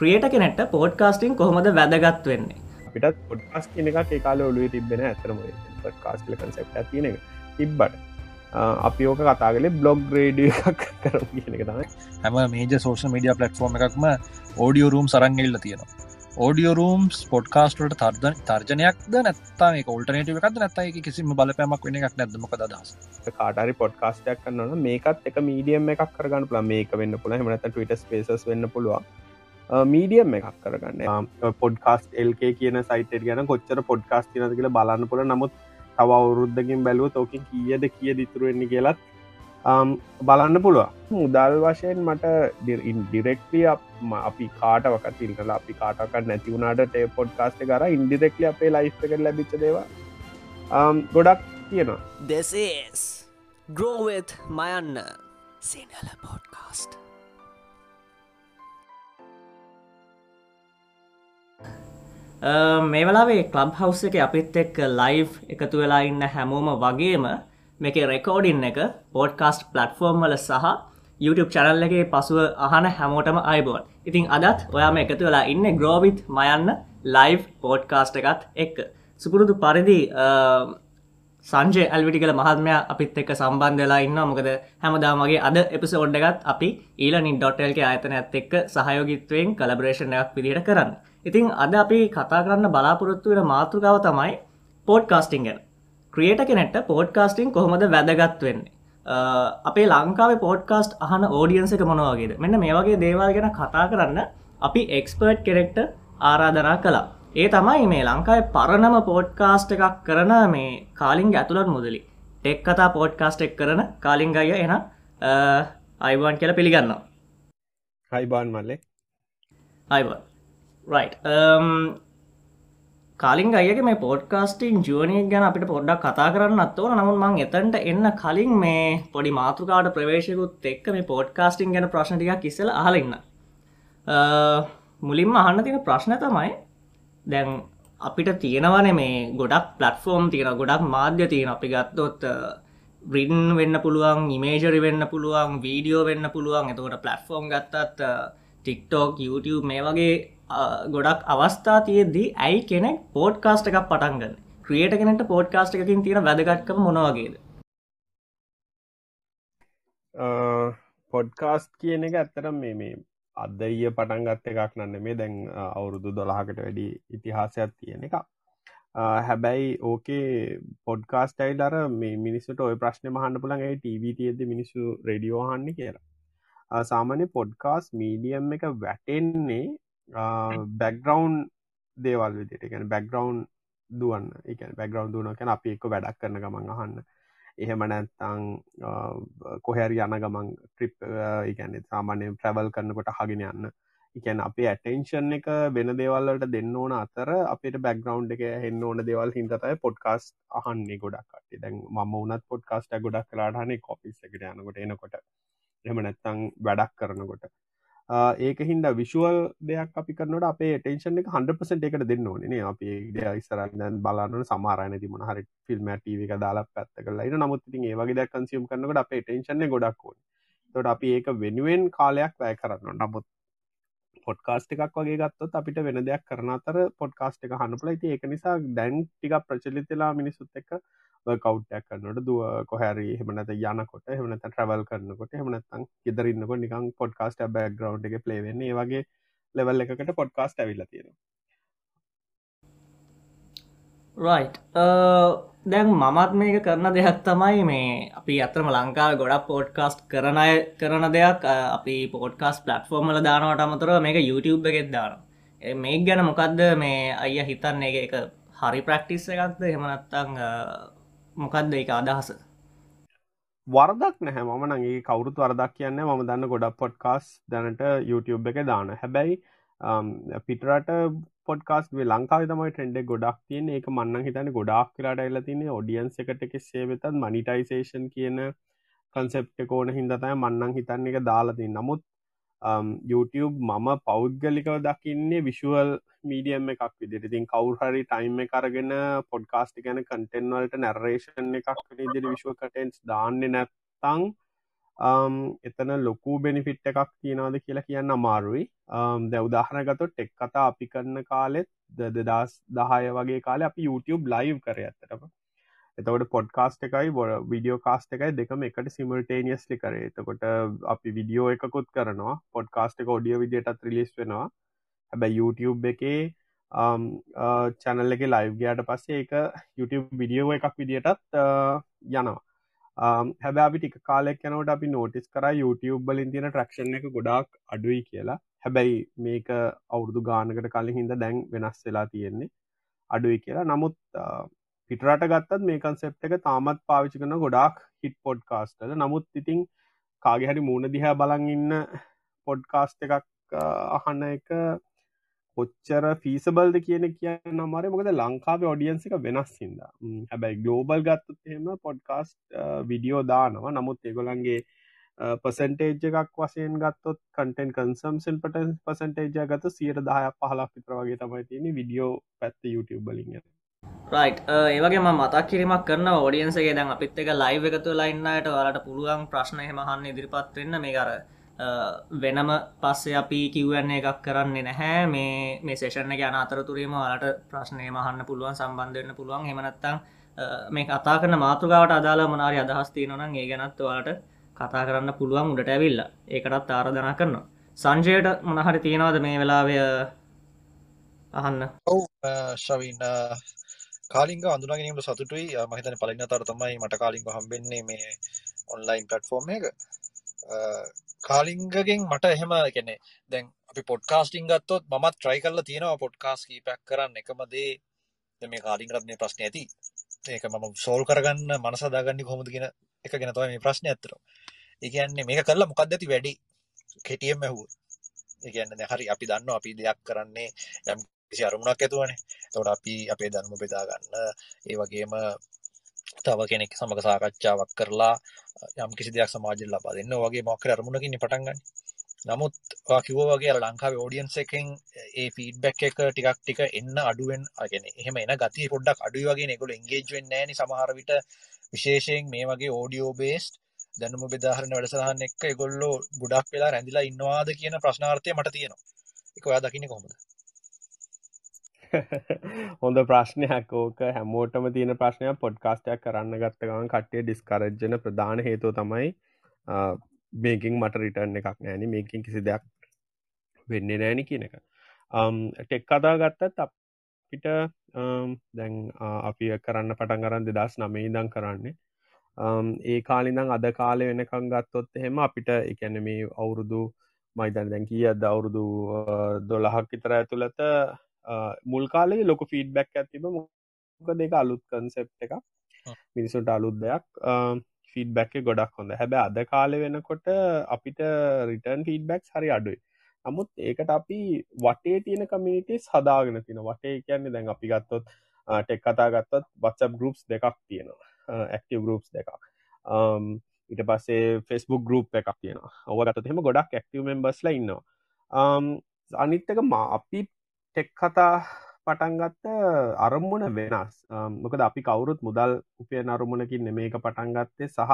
ක්‍රියට කෙනෙට පෝඩ්කාස්ටිං කොහොමද වැදගත් වෙන්නේ? අපිටත් පොඩ්කාස් කියන එක ඒකාල ඔලුව තිබෙන ඇතරම පොඩ්කාස්ල කන්සෙප් තියන එක තිබ්බට. අපි ඕක කතාගල බ්ලොග් රේඩිය එකක් කර කියන එක තමයි. හැම මේජ සෝෂ මඩිය පලටෆෝර්ම එකක්ම ඕඩියෝ රූම් සරංගෙල්ල තියෙනවා. ඕඩියෝ රූම් පොඩ්කාස්ටට තර්ද තර්ජනයක්ද නැත්තා කොල්ටනට එකක් නැත්තයි කිසිම බලපෑමක් වෙන එකක් නැදමක දස් කාටරි පොඩ්කාස්ටයක් කන්නන මේකත් එක මීඩියම් එකක් කරගන්න පුළ මේක වෙන්න පුළ හමනත ටට ස්පේස් වෙන්න පුළුවන් මීඩියම් එකක් කරගන්න. පොඩ්කාස් එල්ක කියන සයිට ගැන කොච්චර පොඩ්කාස් තිනද කියල බලන්න පුළ නමුත් තව අවුරුද්ධකින් බැලුව තෝක කියද කිය දිතුරුවෙන්නේ කියලත් බලන්න පුළුව මුදල් වශයෙන් මට ඩිරෙක්ලිය අපි කාටවක තිල්කලා අපි කාටක නැතිවුණට ටේ පොඩ්කාස්ට කර ඉන්ඩිරෙක්ලි අපේ ලයිස්ක ලැබිච දේවා ගොඩක් තියෙනවා. දෙසේස් ග්‍රෝවෙත් මයන්න සිනල පොඩ්කාස්ට මේ වෙලාවේ කලබ් හවස් එක අපිත් එක් ලයිව් එකතු වෙලා ඉන්න හැමෝම වගේම මේක රෙකෝඩින් එක පෝඩ්කාස්ට් පලට්ෆෝර්ම් වල සහ YouTube චැනල් එකේ පසුව අහන හැමෝටම අයිබෝන් ඉතින් අදත් ඔයාම එකතු වෙලා ඉන්න ග්‍රෝවිත් මයන්න ලයිව් පෝඩ්කාස්ට් එකත් එක් සුපුරුදු පරිදි සංජය ඇල්විටිකල මහත්මයා අපිත් එක්ක සම්බන්ධ වෙලා ඉන්න මොකද හැමදාමගේ අද එපිසෝඩ් එකත් අපි ඊලනින් ඩොටල්ක අයතන ඇත් එක්ක සහයෝගිත්වයෙන් කලබරේෂණයක් විදිට කරන්න. ඉතිං අද අපි කතා කරන්න බලාපොරොත්තු වෙන මාතෘකාව තමයි පෝඩ්කාස්ටිං ගැන. ක්‍රියට කෙනෙට පෝඩ්කාස්ටිං කොහොමද වැදගත් වෙන්නේ? අපේ ලංකාව පෝඩ්කාස්ට් අහන ඕඩියන්ස එක මොනවාගේද මෙන්න මේ වගේ දේවල් ගැන කතා කරන්න අපි එක්ස්පර්ට් කෙරෙක්ට ආරාධනා කලා ඒ තමයි මේ ලංකායි පරණම පෝඩ්කාස්ට් එකක් කරන මේ කාලිංග ඇතුළත් මුදලි. ටෙක් කතා පෝඩ්කාස්ට් එක් කරන කාලිංගය එන අයිවාන් කියල පිළිගන්නවා. හයිබාන් මල්ලෙ. අයිබන් රයි් um, කාලින් අයගේ මේ පොඩ්කාස්ටිං ජුවනය ගැන අපිට පොඩ්ඩක් කතා කරන්න අත්වන නමුන් මං එතන්ට එන්න කලින් මේ පොඩි මාතෘකාට ප්‍රවේශකුත් එක්ක මේ පෝඩ්කාස්ටිං ගැන ප්‍රශ්නටික කිසල අහලන්න uh, මුලින්ම අහන්න තියෙන ප්‍රශ්න තමයි දැන් අපිට තියෙනවන මේ ගොඩක් පලටෆෝර්ම් තියෙන ගොඩක් මාධ්‍ය තියෙන අපි ගත්තොත් රින් uh, වෙන්න පුළුවන් ඉමේජරි වෙන්න පුළුවන් වීඩියෝ වෙන්න පුළුවන්. එතකොට පලටෆෝර්ම් ගත්තත් uh, ටික්ටෝක් YouTube මේ වගේ ගොඩක් අවස්ථා තියද්දී ඇයි කෙනෙක් පෝඩ්කාස්ට එකක් පටන්ගන්න ක්‍රියට කෙනට පෝඩ්කාස්ට එකකින් තියෙන වැදගත්කම මොනවගේද පොඩ්කාස්ට් කියන එක ඇත්තරම් මේ මේ අදය පටන් ගත්ත එකක් නන්න මේ දැන් අවුරුදු දොළහකට වැඩි ඉතිහාසයක් තියෙන එක හැබැයි ඕකේ පොඩ්කාස්ටයිල් අර මේ මිනිස්සුට ඔය ප්‍රශ්න මහන්න පුළන්ගේ ටීව තියද මිනිස්සු රඩියෝහන්න කියලා. සාමාන්‍ය පොඩ්කාස් මීඩියම් එක වැටෙන්නේ බැක්ග්‍රවන්් දේවල් විදිට ගැන බැක්ග්‍රවන්් දුවන්න. එක බැක්ග්‍රවන්් දුවන කැන අපි එක්ක වැඩක් කරන ගමන් අහන්න. එහෙම නැත්තං කොහැරි යන ගමන් ට්‍රිප් ඉගැන සාමාන්‍ය ප්‍රැවල් කරනකොට හගෙන යන්න. එකැන අපේ ඇටෙන්ෂන් එක වෙන දේවල්ලට දෙන්න ඕන අතර අපට බැක්ග්‍රවන්් එක හෙන්න ඕන දේවල් හින්තතයි පොඩ්කාස් අහන්නේ ගොඩක් ට දැන් ම උනත් පොඩ්කාස්ට ගොඩක් කරටහනේ කොපිස් එකට යනකොට එනකොට. එහම නැත්තං වැඩක් කරනකොට. ඒක හින්ද විශුවල් දෙයක් අපි කරනට අපේ ටේෂන් එක හන්ඩපසට එකට දෙන්න ඕනේ අපි ඉස්සරන්න බලන්න සමාරන ති මොහරි ෆිල්ම් ටව එක දාලා පැත්ත කරලා ඉන්න. නමුත්ති ඒවගේ දෙයක් කන්සියම් කරනකට අපේ ටේෂන ගොඩක්කෝන් තොට අපි ඒක වෙනුවෙන් කාලයක් වැය කරන්න නමුත් පොඩ්කාස්ට එකක් වගේ ගත්තොත් අපිට වෙන දෙයක් කරන අතර පොඩ්කාස්ට එක හන්නපල ති ඒක නිසා දැන් ටික ප්‍රචලිතලා මිනිසුත් එක කවට්ටයක් කරන්නට දුව කොහැරි හෙමනත යනකොට හෙමනත ට්‍රවල් කරනකොට හෙමනත්තන් ගෙදරන්නක නිකං පොඩ්කාස්ට බෑග්‍රවන්් එක පලේවෙන්නේ වගේ ලෙවල් එකකට පොඩ්කාස්ට ඇවිල්ල තියෙන රයි් දැන් මමත් මේක කරන දෙයක් තමයි මේ අපි අතරම ලංකාව ගොඩක් පෝඩ්කාස්ට් කරන අය කරන දෙයක්. Uh, අපි පෝඩ්කාස් පලට්ෆෝර්මල දානවට අමතර මේක YouTube එකෙත් දාන මේ ගැන මොකක්ද මේ අය හිතන්නේ? එක හරි ප්‍රක්ටිස් එකක්ද? හෙමනත්තං මොකක්ද ඒක අදහස? වරදක් නැහැ. මම නගේ කවුරුත් වරදක් කියන්න ම දන්න ගොඩක් පොඩ්කාස් දැනට YouTube එක දාන. හැබැයි පිටරට පොඩ්කාස් ලංකාව තමයි ට්‍රෙන්ඩ ගොඩක් තියන ඒක මන්න හිතන ගොඩක් කියලාට එල තින ොඩියන්ස එකට එක සේවෙතත් මනිටයිසේෂන් කියන කන්සෙප්ට කෝන හිදතයි මන්නන් හිතන්න එක දාලති නමුත් Um, YouTube මම පෞද්ගලිකව දකින්නේ විශුවල් මීඩියම් එකක් විදිරිතින් කවුහරි ටයිම් කරගෙන පොඩ්කාස්ටි ගැන කටෙන්වලට නැරේෂන් එකක් ඉදිරි විශ්ව කටෙන්ස් දාන්න නැත්තං එතන ලොකු බෙනිෆිට් එකක් තියෙනවාද කියලා කියන්න අමාරුයි. Um, දැ උදාහරනගතොත් ටෙක් කතා අපි කරන්න කාලෙත් දෙදස් දහය වගේ කාල අපි YouTube ලයිව් කර ඇත්තටම. එතකොට පොඩ්කාස්ට එකයි බො විඩියෝ කාස්ට එකයි දෙකම එකට සිමල්ටේනියස්ලි කර. එතකොට අපි විඩියෝ එකකුත් කරනවා. පොඩ්කාස්ට එක ඔඩියෝ විදියටත් රිලිස් වෙනවා. හැබැ YouTube එකේ චැනල් එක ලයිව් ගයාට පස්සේ එක YouTube විඩියෝ එකක් විදියටත් යනවා. හැබැ අපි ටික කාලෙක් යනවට අපි නෝටිස් කර YouTube බලින් තියෙන ට්‍රක්ෂණ එක ගොඩක් අඩුයි කියලා. හැබැයි මේක අවුරුදු ගානකට කලින් හිද දැන් වෙනස් වෙලා තියෙන්නේ. අඩුයි කියලා. නමුත් පිටරට ගත්තත් මේ කන්සෙප් එක තාමත් පාවිචි කරන ගොඩක් හිට පොඩ්කාස්ටල නමුත් ඉතිං කාගෙහරි මූුණ දිහා බලන් ඉන්න පොඩ්කාස්ට එකක් අහන්න එක කොච්චර ෆීසබල්ද කියන කිය නමර මොකද ලංකාව ඔඩියන්සික වෙනස් හිද හැබැයි ගලෝබල් ගත්තත් එහෙම පොඩ්කාස්ට විඩියෝ දානවා. නමුත් එගොලන්ගේ පසන්ටේජ් එකක් වසයෙන් ගත්තොත් කටන් කන්සම්සන් පටන් පසන්ටේජ ගත සියට දායක් පහලක් පිතර වගේ තමයි තියෙන විඩියෝ පැත්ත YouTube බලින් රයි් uh, ඒවගේ මතක් කිරීමක් කරන ෝඩියන්සගේ දැන් අපිත් එක ලයිව එකතු ලයින්නට වලට පුළුවන් ප්‍රශ්නය මහන්න ඉදිරිපත්වෙන්න මේ කර uh, වෙනම පස්සේ අපි කිව්වන්නේ එකක් කරන්නේ නැහැ. මේ මේ සේෂණ ගැන අතරතුරීම වලට ප්‍රශ්නය මහන්න පුළුවන් සම්බන්ධවෙන්න පුළුවන්. හෙමනත්තං uh, මේ කතා කරන මාතෘකාවට අදාලා මනාරි අදහස් තියෙනනම් ඒ ගැනත් වලට කතා කරන්න පුළුවන් උඩට ඇවිල්ල. ඒකටත් ආරධනා කරනවා. සංජයට මොනහරි තියෙනවද මේ වෙලාවය අහන්න? ඔව් ශවින් කාලිංග අඳුනගැනීමට සතුටුයි. මහිතන පලින්න තර තමයි මට කාලිංග හම්බෙන්නේ මේ ඔන්ලයින් පටෆෝර්ම් එක. කාලිංගගෙන් මට එහෙම කෙනෙ දැන් අපි පොඩ්කාස්ටිං ගත්තොත් මත් ට්‍රයි කරලා තියෙනවා පොඩ්කාස් කීපයක් කරන්න. එකමදේ මේ කාලිංගරත්නය ප්‍රශ්න ඇති. ඒක මම සෝල් කරගන්න මනසදාගන්න කොහොමද කියෙන එක ගෙන තව මේ ප්‍රශ්න ඇතර ඒකන්නේ මේක කරලා මොකක්ද ඇති වැඩි? කෙටියම් ඇහූ ඒගන්න හරි අපි දන්න අපි දෙයක් කරන්නේ යම් කිසි අරුමුණක් ඇතුවනේ. තොට අපි අපේ ධර්ම බෙදාගන්න ඒ වගේම තව කෙනෙක් සමඟ සාකච්ඡාවක් කරලා යම් කිසි දෙයක් සමාජ ලබා දෙන්න. වගේ මොක්කර අරමුණකින් පටන්ගන්න නමුත් කිවෝ වගේ ලංකාව ෝඩියන්ස එකෙන් ඒ ෆීඩබැක් එක ටිකක් ටික එන්න අඩුවෙන් අගෙන එහෙම එන ගති පොඩ්ඩක් අඩු වගේ එකොල එන්ගේජෙන් නෑන සමහරවිට විශේෂයෙන් මේ වගේ ඕඩියෝ බේස්ට දැනුම බෙදාහරන වැඩසහන්න එක්ක එගොල්ලෝ ගොඩක් වෙලා රැඳිලා ඉන්නවාද කියන ප්‍රශ්නාර්ථය මට තියෙනවා. එක ඔයා දකින කොමද හොඳ ප්‍රශ්නයක්. ඕක හැමෝටම තියෙන ප්‍රශ්නයක්. පොඩ්කාස්ටයක් කරන්න ගත්ත ගමන් කට්ටිය ඩිස්කරජ්ජන ප්‍රධාන හේතුව තමයි මේකින් මට රිටර්න් එකක් නෑන මේකින් කිසි දෙයක් වෙන්න නෑනි කියන එක. ටෙක් කතා ගත්තත් අපිට දැන් අපි කරන්න පටන් කරන්න දෙදස් නමේ දං කරන්නේ. ඒ කාලිදං අද කාලය වෙනකං ගත්තොත් එහෙම අපිට එකැන මේ අවුරුදු මයිතන් දැන් කිය අද අවුරුදු දොළහක් විතර ඇතුළත මුල් කාලේ ලොක ෆීඩ්බැක් ඇතිබ මොක දෙක අලුත් කන්සෙප් එක මිනිසුන්ට අලුත් දෙයක්. ෆීඩබැක් ගොඩක් හොඳ හැබැ අද කාලෙ වෙනකොට අපිට රිටර්න් ෆීඩබැක් හරි අඩුයි. නමුත් ඒකට අපි වටේ තියෙන කමිනිටස් හදාගෙන තින වටේ කියන්නේ දැන් අපි ගත්තොත් ටෙක් කතා ගත්තත් වත්සප් ගරුප්ස් දෙකක් තියෙනවා. ඇක්ටව ගරුප්ස් දෙකක්. ඊට පස්සේ ෆෙස්බුක් ගරුප් එකක් තියෙනවා. ඔවගත හෙම ගොඩක් ඇක්ටව මෙම්බස්ල ඉන්නවා. අනිත්තක මා අපි ටෙක් කතා පටන්ගත්ත අරම්මුණ වෙනස්. මොකද අපි කවුරුත් මුදල් උපය නරුමුණකින් නෙමේක පටන්ගත්තේ සහ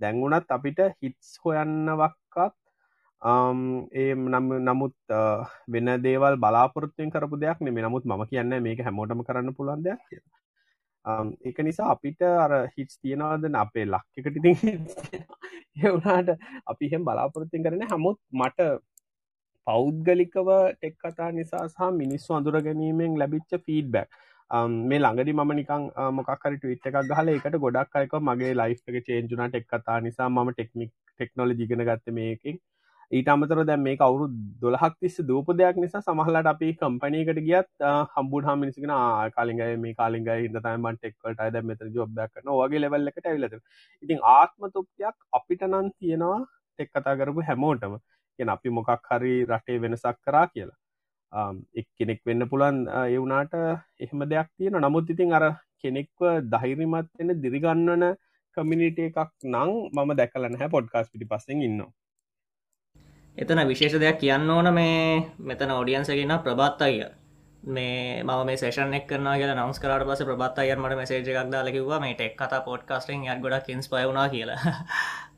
දැංගුණත් අපිට හිත්ස් හොයන්නවක්කත් ඒ නම් නමුත් වෙන දේවල් බලාපොරත්තුවෙන් කරපු දෙයක් නෙමේ. නමුත් ම කියන්න මේක හැමෝටම කරන්න පුළන් දෙයක් කිය ඒක නිසා අපිට අර හිටස් තියෙනවාද අපේ ලක්කකටිති එවනාට අපි හෙම බලාපොරත්තින් කරන හමුත් මට පෞද්ගලිකව ටෙක් කතා නිසා සහ මිනිස්සු අඳුර ගැනීමෙන් ලැබිච්ච ෆීඩ්බැක් මේ ළඟදි මම නිකං මොකක්හරි ටවිට් එකක් ගහල එකට ගොඩක් අයක මගේ ලයිෆ් එක චේන්ජුන ටෙක් කතා නිසා ම ටෙක්නික් ටෙක්නොලජි ගෙන ගත්ත මේකින්. ඊට අමතර දැ මේ කවුරු දොලහක් තිස්ස දූප දෙයක් නිසා සමහලට අපි කම්පනයකට ගියත් හම්බුඩ හම මිනිසිගෙන කාලිගයි මේ කාලිගයි හිදතයිම ටෙක්වලට අද මෙත ජොබ්යක් කන වගේ ලෙවල්ල එකට ඇවිලද ඉතින් ආත්ම තුක්තියක් අපිට නම් තියෙනවා ටෙක් කතා කරපු හැමෝටම. ගෙන අපි මොකක් හරි රටේ වෙනසක් කරා කියලා. එක් කෙනෙක් වෙන්න පුළන් එවුනාට එහෙම දෙයක් තියෙන නමුත් ඉතින් අර කෙනෙක්ව දහිරිමත් වෙන දිරිගන්නවන කමිනිට එකක් නං මම දැකලන හැ පොඩ්කාස් පිටි පස්සෙන් ඉන්න එතන විශේෂ දෙයක් කියන්න ඕන මේ මෙතන ඔඩියන්සගෙන ප්‍රබත් අය මේ මම මේ සේෂන් එක් කරන කියලා නවස් කරට පස ප්‍රබත් අයන් මට මෙසේජ එකක් දාලකිවා මේ ටෙක් කතා පොඩ්කාස්ටෙන් යට ගොඩක් කෙන්ස් පයුණා කියලා.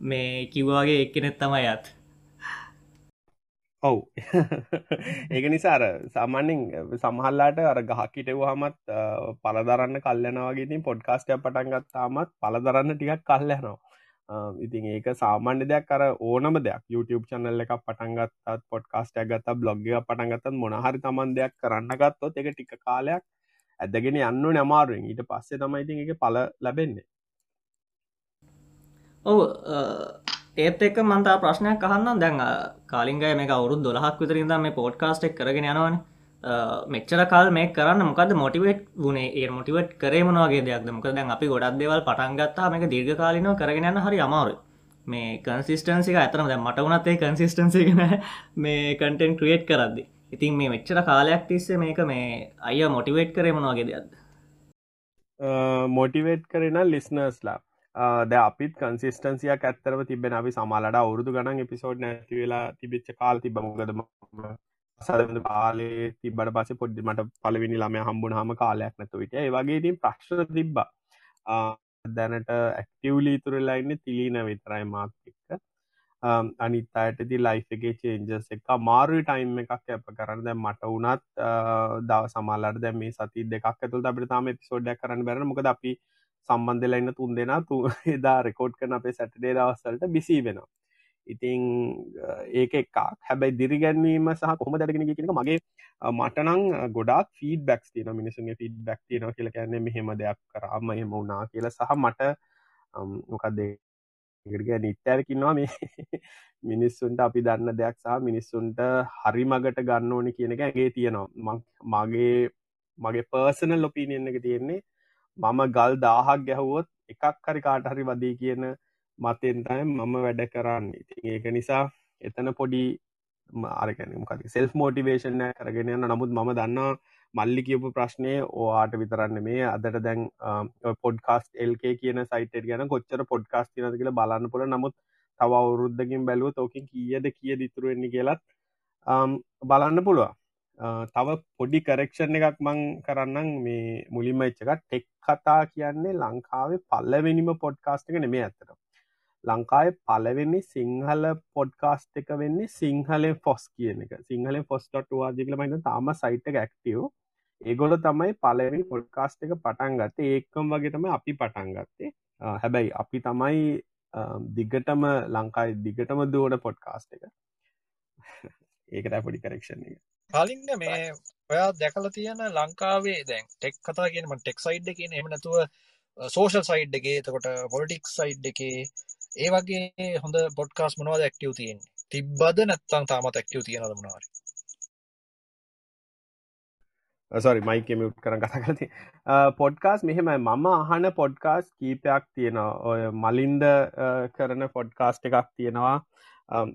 මේ කිව්වාගේ එක්කනෙත් තමයි අත් ඔව්. ඒක නිසාර සාමාන්‍යෙන් සමහල්ලාට අර ගහකිටව හමත් පලදරන්න කල්ලනවාගේතින් පොඩ්කාස්ටය පටන්ගත්තාමත් පලදරන්න ටිකක් කල්ලනවා ඉතින් ඒක සාමාන්‍ය දෙයක් කර ඕනම දෙයක්. YouTube චනල්ල එකක් පටන්ගත්තත් පොඩ්කාස්ටයක් ගත්ත බ්ලොග්ග පටන්ගත්තත් මොනහරි තමන් දෙයක් කරන්න ගත්තොත් එක ටික කාලයක් ඇදගෙන යන්න නමාරුවෙන් ඊට පස්සේ තමයි ඉතින් එක පල ලැබෙන්නේ. ඔව ඒත් එක් මන්තා ප්‍රශ්නයක් අහන්න දැන් කාලින්ගය මේ අවුරුත් දොලහක් විතරින්ද මේ පෝඩ්කාස්ට් එක් කරගෙන යනවනේ. මෙච්චර කල් මේ කරන්න මොකද මොටිවේට් වුණේ ඒ මොටිවට් කරේ මොනවාගේ දෙයක් මොක දැන් අපි ගොඩක් දෙවල් පටන්ගත්තා මේක දීර්ඝ කාලිනව කරගෙනන්න හරි අමාරු මේ කන්සිස්ටන්සික ඇතරම දැ මට වනත් ඒ කන්සිස්ටන්සිගෙන මේ කටෙන් ක්‍රියට් කරද්දි. ඉතින් මේ මෙච්චර කාලයක් තිස්සේ මේක මේ අය මොටිවේට් කරේ මොනවාගේ දෙයක්ද? මොටිවේට් කරන ලිස්නර්ස්ලා ද අපිත් කන්සිස්ටන්සියක් ඇත්තරව තිබෙන අපි සමාලට අවුරදු ගණන් එපිසෝඩ් නැතිවෙලා තිබිච්ච කාල් තිබමුගද සදඳ කාලේ තිබට පස පොඩ්ඩි මට පලවිනි ළම හම්බුන හම කාලයක් නැතු විට ඒවගේදී ප්‍රශ්න තිබ්බ. දැනට ඇක්ටවලි තුරලාඉන්න තිලීන විතරයි මාත් එක්ක. අනිත් අයටති ලයිෆගේ චේන්ජස් එක මාරු ටයිම් එකක් ඇප කරන්න. දැ මට වනත් දව සමාලට දැ මේ සති දෙකක් ඇතුල් අපට තාම පිසෝඩ්ඩක් කරන්න බැර මොකද අපි සම්බන්ධලයින්න තුන් දෙෙන තු එදා රෙකෝඩ් කරන අපේ සැටඩේ දවස්සලට බිසි වෙනවා. ඉතිං ඒක එකක්. හැබැයි දිරිගැන්වීම සහ කොම දැගෙන කියනක මගේ මටනං ගොඩක් ෆීඩ බැක්ස් තින මිනිසුන්ගේ ෆීඩ බැක් තින කියල කියන්නේ මෙහෙම දෙයක් කරම එහෙම වුණා කියල සහ මට මොකක්දේ ඉග නිත්තෑරකින්නවා මේ මිනිස්සුන්ට අපි දන්න දෙයක් සහ මිනිස්සුන්ට හරි මගට ගන්න ඕනි කියන එක ඇගේ තියෙනවා. මගේ මගේ පර්සනල් ලොපීනියන් එක තියෙන්නේ මම ගල් දාහක් ගැහුවොත් එකක් හරි කාට හරි වදී කියන මතෙන්ටයි මම වැඩ කරන්න. ඉතින් ඒක නිසා එතන පොඩි අරකැනමකති සෙල් මෝටිවේෂණ කරගෙන යන්න. නමුත් මම දන්නා මල්ලි කියපු ප්‍රශ්නය ඕආට විතරන්න මේ අදට දැන් පොඩ්කාස්ට එල්ක කියන සයිට ගැන කොච්චර පොඩ්කාස් තිනද කියල බලන්න පුල නමුත් තව අවුරුද්ධකින් බැලුව තෝකින් කියද කිය දිතුරුවෙන්නේ කියලත් බලන්න පුළුව තව පොඩි කරෙක්ෂණ එකක් මං කරන්නම්. මේ මුලිම එච්චක ටෙක් කතා කියන්නේ ලංකාවේ පල්ලවෙනිම පොඩ්කාස්ට එක නෙමේ ඇතට ලංකායි පලවෙන්නේ සිංහල පොඩ්කාස්ට් එක වෙන්නේ සිංහලෙන් ෆොස් කියන එක. සිංහලෙන් ෆොස්ටොට වාදිකල මයින්න තාම සයිට් එක ඇක්ටව ඒගොල තමයි පලවෙනි පොඩ්කාස්ට් එක පටන් ගත්තේ. ඒකම් වගේටම අපි පටන් ගත්තේ. හැබැයි අපි තමයි දිගටම ලංකායි දිගටම දුවන පොඩ්කාස්ට් එක. ඒකට පොඩි කරක්ෂණ එක. කලින්ද මේ ඔයා දැකල තියෙන ලංකාවේ දැන් ටෙක් කතා කියනම ටෙක් සයිඩ් කියන එම නැතුව සෝෂල් සයිඩ් එකේ. තකොට පොලිටික් සයිඩ් එකේ. ඒ වගේ හොඳ පොඩ්කාස් මොනවද ඇක්ටව තියෙන් තිබ්බද නැත්තං තාමත් ඇක්ටව තියෙනද මනවාර? සරි මයික මියුට් කරන කතා කරති පොඩ්කාස් මෙහෙමයි. මම අහන පොඩ්කාස් කීපයක් තියෙනවා. ඔය මලින්ද කරන පොඩ්කාස්ට එකක් තියෙනවා.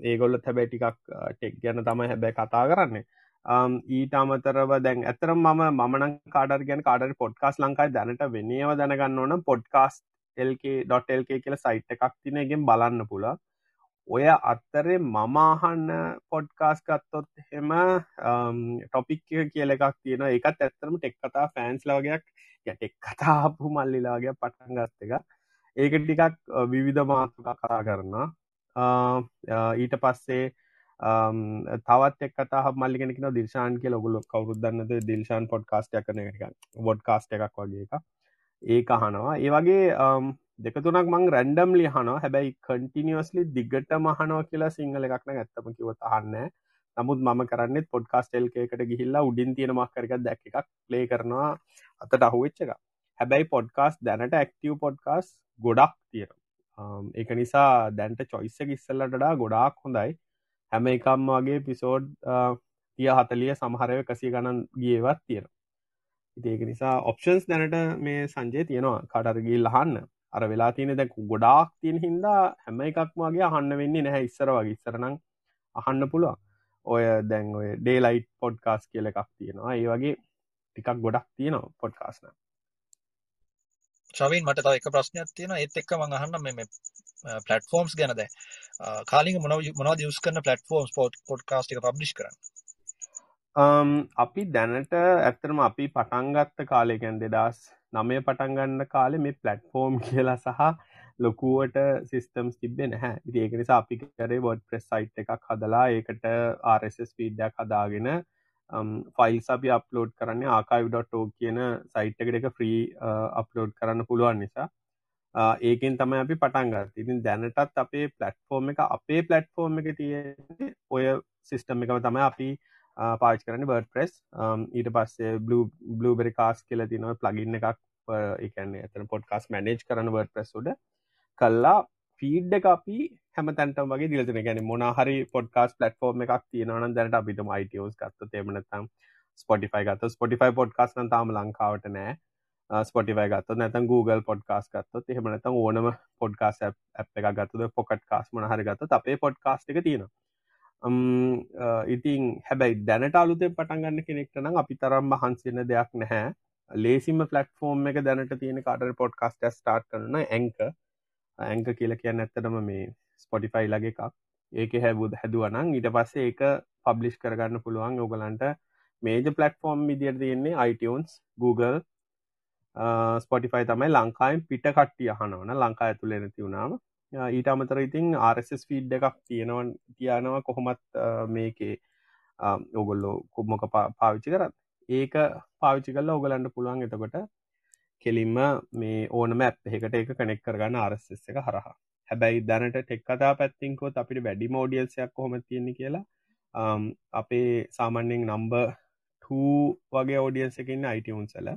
ඒගොල්ල හැබැයි ටිකක් ටෙක් ගැන තමයි හැබැයි කතා කරන්නේ ඊට අමතරව දැන් ඇතරම් මම මන කාඩර් ගැන කාඩර් පොඩ්කාස් ලංකායි දැනට වෙනේව දැනගන්න ඕන පොඩ්කාස් lk.lk කියල සයිට් එකක් තිනගෙන් බලන්න පුළ ඔය අත්තරේ මමාහන්න පොඩ්කාස් ගත්තොත් හෙම ටොපික් කියල එකක් තියෙන එකත් ඇත්තරම ටෙක් කතා ෆෑන්ස් ලවගයක් ටෙක් කතාපු මල්ලිලාගේ පටන් ගත්ත එක. ඒක ටිකක් විවිධ මාතුක කතා කරන්න ඊට පස්සේ තවත් එක් කතා මල්ලිගෙනෙන දිර්ශාන් කිය ලොගුලො කවරුදන්නද දිල්ශාන් පොඩ්කාස්ටයක් කන එක බොඩ්කාස්ට එකක් වගේ එක ඒක අහනවා. ඒ වගේ දෙකතුනක් මං රැන්ඩම් ලිහනවා හැබැයි කටිනිියස්ලි දිගට මහනෝ කියලා සිංහල එකක්න ඇත්තම කිවත් අහන්න නමුත් මම කරන්න පොඩ්කාස්ටෙල් එකට ගිහිල්ලා උඩින් තියෙන මක්කරක දැක් එකක් ප්ලේ කරනවා. අතට අහුවෙච්ච එක හැබැයි පොඩ්කාස් දැනට ඇක්ටව පොඩ්කාස් ගොඩක් තියෙන ඒක නිසා දැන්ට චොයිස්ස ඉස්සල්ලටඩා ගොඩාක් හොඳයි. හැම එකම් වගේ පිසෝඩ් තිය හතලිය සමහරය කසි ගණන් ගියවත් තියෙන ඒක නිසා ඔප්ෂන්ස් දැනට මේ සංජය තියෙනවා. කටරගී ලහන්න අර වෙලා තියෙන දැක් ගොඩාක් තියෙන හින්දා හැම එකක්මගේ අහන්න වෙන්නේ නැහැ. ඉස්සර වගේ. ඉස්සරනං අහන්න පුළුවන්. ඔය දැන් ඔය ඩේලයිට් පොඩ්කාස් කියල එකක් තියෙනවා. ඒ වගේ ටිකක් ගොඩක් තියෙනවා පොඩ්කාස්න ශවින් මට තව එක ප්‍රශ්නයක් තියෙන ඒත් එක්ක මං අහන්න මේ පලටෆෝම්ස් ගැනද කාලින් මොන මොනවද යස් කරන පලටෆෝම්ස් පොට් පොඩ්කාස්ටික පබ්ලිෂ් කරන්න Um, අපි දැනට ඇත්තරම අපි පටන්ගත්ත කාලෙකැන් දෙදස් නමය පටන්ගන්න කාලෙ මේ පලට්ෆෝර්ම් කියලා සහ ලොකුවට සිිස්ටම්ස් තිබෙන හැ ඒක නිසා අපි කරේ වොඩ් ප්‍රෙස් සයිට් එකක් හදලා ඒකට RSS පීඩ්ඩයක් හදාගෙන ෆයිල් අපි අප්ලෝඩ් කරන්න ආකායි.ෝ කියන සයිට් එකට එක ෆ්‍රී අප්ලෝඩ් කරන්න පුළුවන් නිසා ඒකෙන් තමයි අපි පටන්ගත් ඉතින් දැනටත් අපේ පලට්ෆෝර්ම් එක අපේ පලට්ෆෝර්ම් එක තිය ඔය සිිස්ටම් එකම තමයි අපි පාච් කරන්න බර්ඩ ප්‍රෙස් ඊට පස්සේ බ්ලූබෙරි කාස් කියල තිනව ප්ලගින්න එකක් එකන්නේ ඇතන පොඩ්කාස් මැනේජ් කරන වර්ඩ ප්‍රෙස් උඩ කල්ලා ෆීඩ් එක අපි හැම තැන්ටම වගේ දිලතන ගැන මොනහරි පොඩ්කාස් පලටෆෝර්ම් එකක් තියෙනවන දැනට අපිට මයිටස් ගත්ත තේමනතම් ස්පොටිෆයි ගත ස්පොටිෆයි පොඩ්කාස් තාම ලංකාවට නෑ. ස්පොටිෆයි ගත්ත නැතන් Google පොඩ්කාස් ගත්තත් එහෙමනත ඕනම පොඩ්කාස් ඇ් එක ගත්තුද පොකට් කාස් මනහරි ගත්ත අපේ පොඩ්කාස් එක තියෙනවා. ඉතින් හැබැයි දැනට අලුතෙන් පටන්ගන්න කෙනෙක්ට නම් අපි තරම් හන්සින්න දෙයක් නැහැ. ලේසිම ෆලක්ෆෝර්ම් එක දැනට තියෙන කාටර පොඩ්කාස්ට ස්ටාර්ට් කරන ඇංක ඇංක කියල කියන්න ඇත්තටම මේ ස්පොටිෆයි ලගේ එකක්. ඒක හැබුද හැදුවනං ඊට පස්සේ ඒක පබ්ලිෂ් කරගන්න පුළුවන්. ඔගලන්ට මේජ පලටෆෝර්ම් විදියට තියෙන්නේ iTunes Google ස්පොටිෆයි තමයි ලංකායින් පිට කට්ටිය අහනවන ලංකා ඇතුළේ නැති වුණාම. ඊට අමතර ඉතින් RSS ෆීඩ් එකක් තියෙනවන් තියනවා කොහොමත් මේකේ ඔගොල්ලෝ කුම්මක පාවිච්චි කරත් ඒක පාවිච්චි කල්ල ඔගලන්ට පුළුවන්. එතකොට කෙලින්ම මේ ඕනම ඇත් එකට එක කනෙක් කරගන්න RSS එක හරහා. හැබැයි දැනට ටෙක් කතා පැත්තිංකොත් අපිට වැඩි මෝඩියල්සයක් කොහොම තියෙන කියලා අපේ සාමන්‍යෙන් නම්බ වගේ ෝඩියන්ස එකන්න අයිටවුන්සල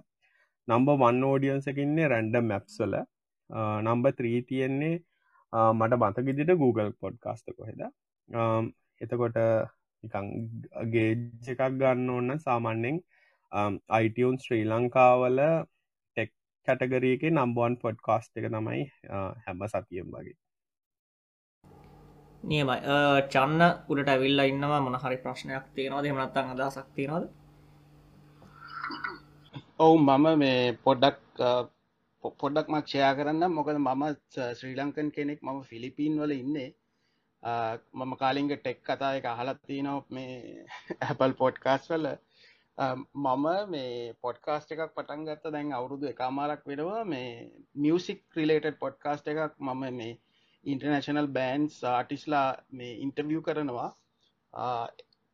නම්බ වන් ෝඩියන්ස එකන්නේ රැන්ඩම් මැප්සල නම්බ ත්‍රී තියෙන්නේ මට බතකිදිට Google පොඩ්කාස්ට කොහෙද? එතකොට නිකන්ගේ එකක් ගන්න ඕන්න සාමන්‍යෙන් අයිටන් ශ්‍රී ලංකාවල ටෙක් කැටගරියක නම්බුවන් පොඩ්කාස්ට එක තමයි හැම සතියම් වගේ. නියමයි. චන්න උඩට ඇවිල්ල ඉන්නවා. මොන හරි ප්‍රශ්නයක් තියෙනවා දෙමනත්තන් අදසක් තියෙනවාද? ඔවු මම මේ පොඩ්ඩක් පොඩ්ඩක් මක් ෂයා කරන්න මොකද මම ශ්‍රී ලංකන් කෙනෙක්. මම ෆිලිපීන් වල ඉන්නේ. මම කාලින්ග ටෙක් කතා එක අහලත්ති නො මේ ඇපල් පොඩ්කාස් වල. මම මේ පොඩ්කාස්ට එකක් පටන් ගත්ත. දැන් අවුරුදු එකමාරක් වෙනවා. මේ මියසික් ක්‍රිලේටඩ් පොඩ්කාස්ට එකක් මම මේ ඉන්ටර්නශනල් බෑන්ස් ආටිස්ලා මේ ඉන්ටවිය් කරනවා.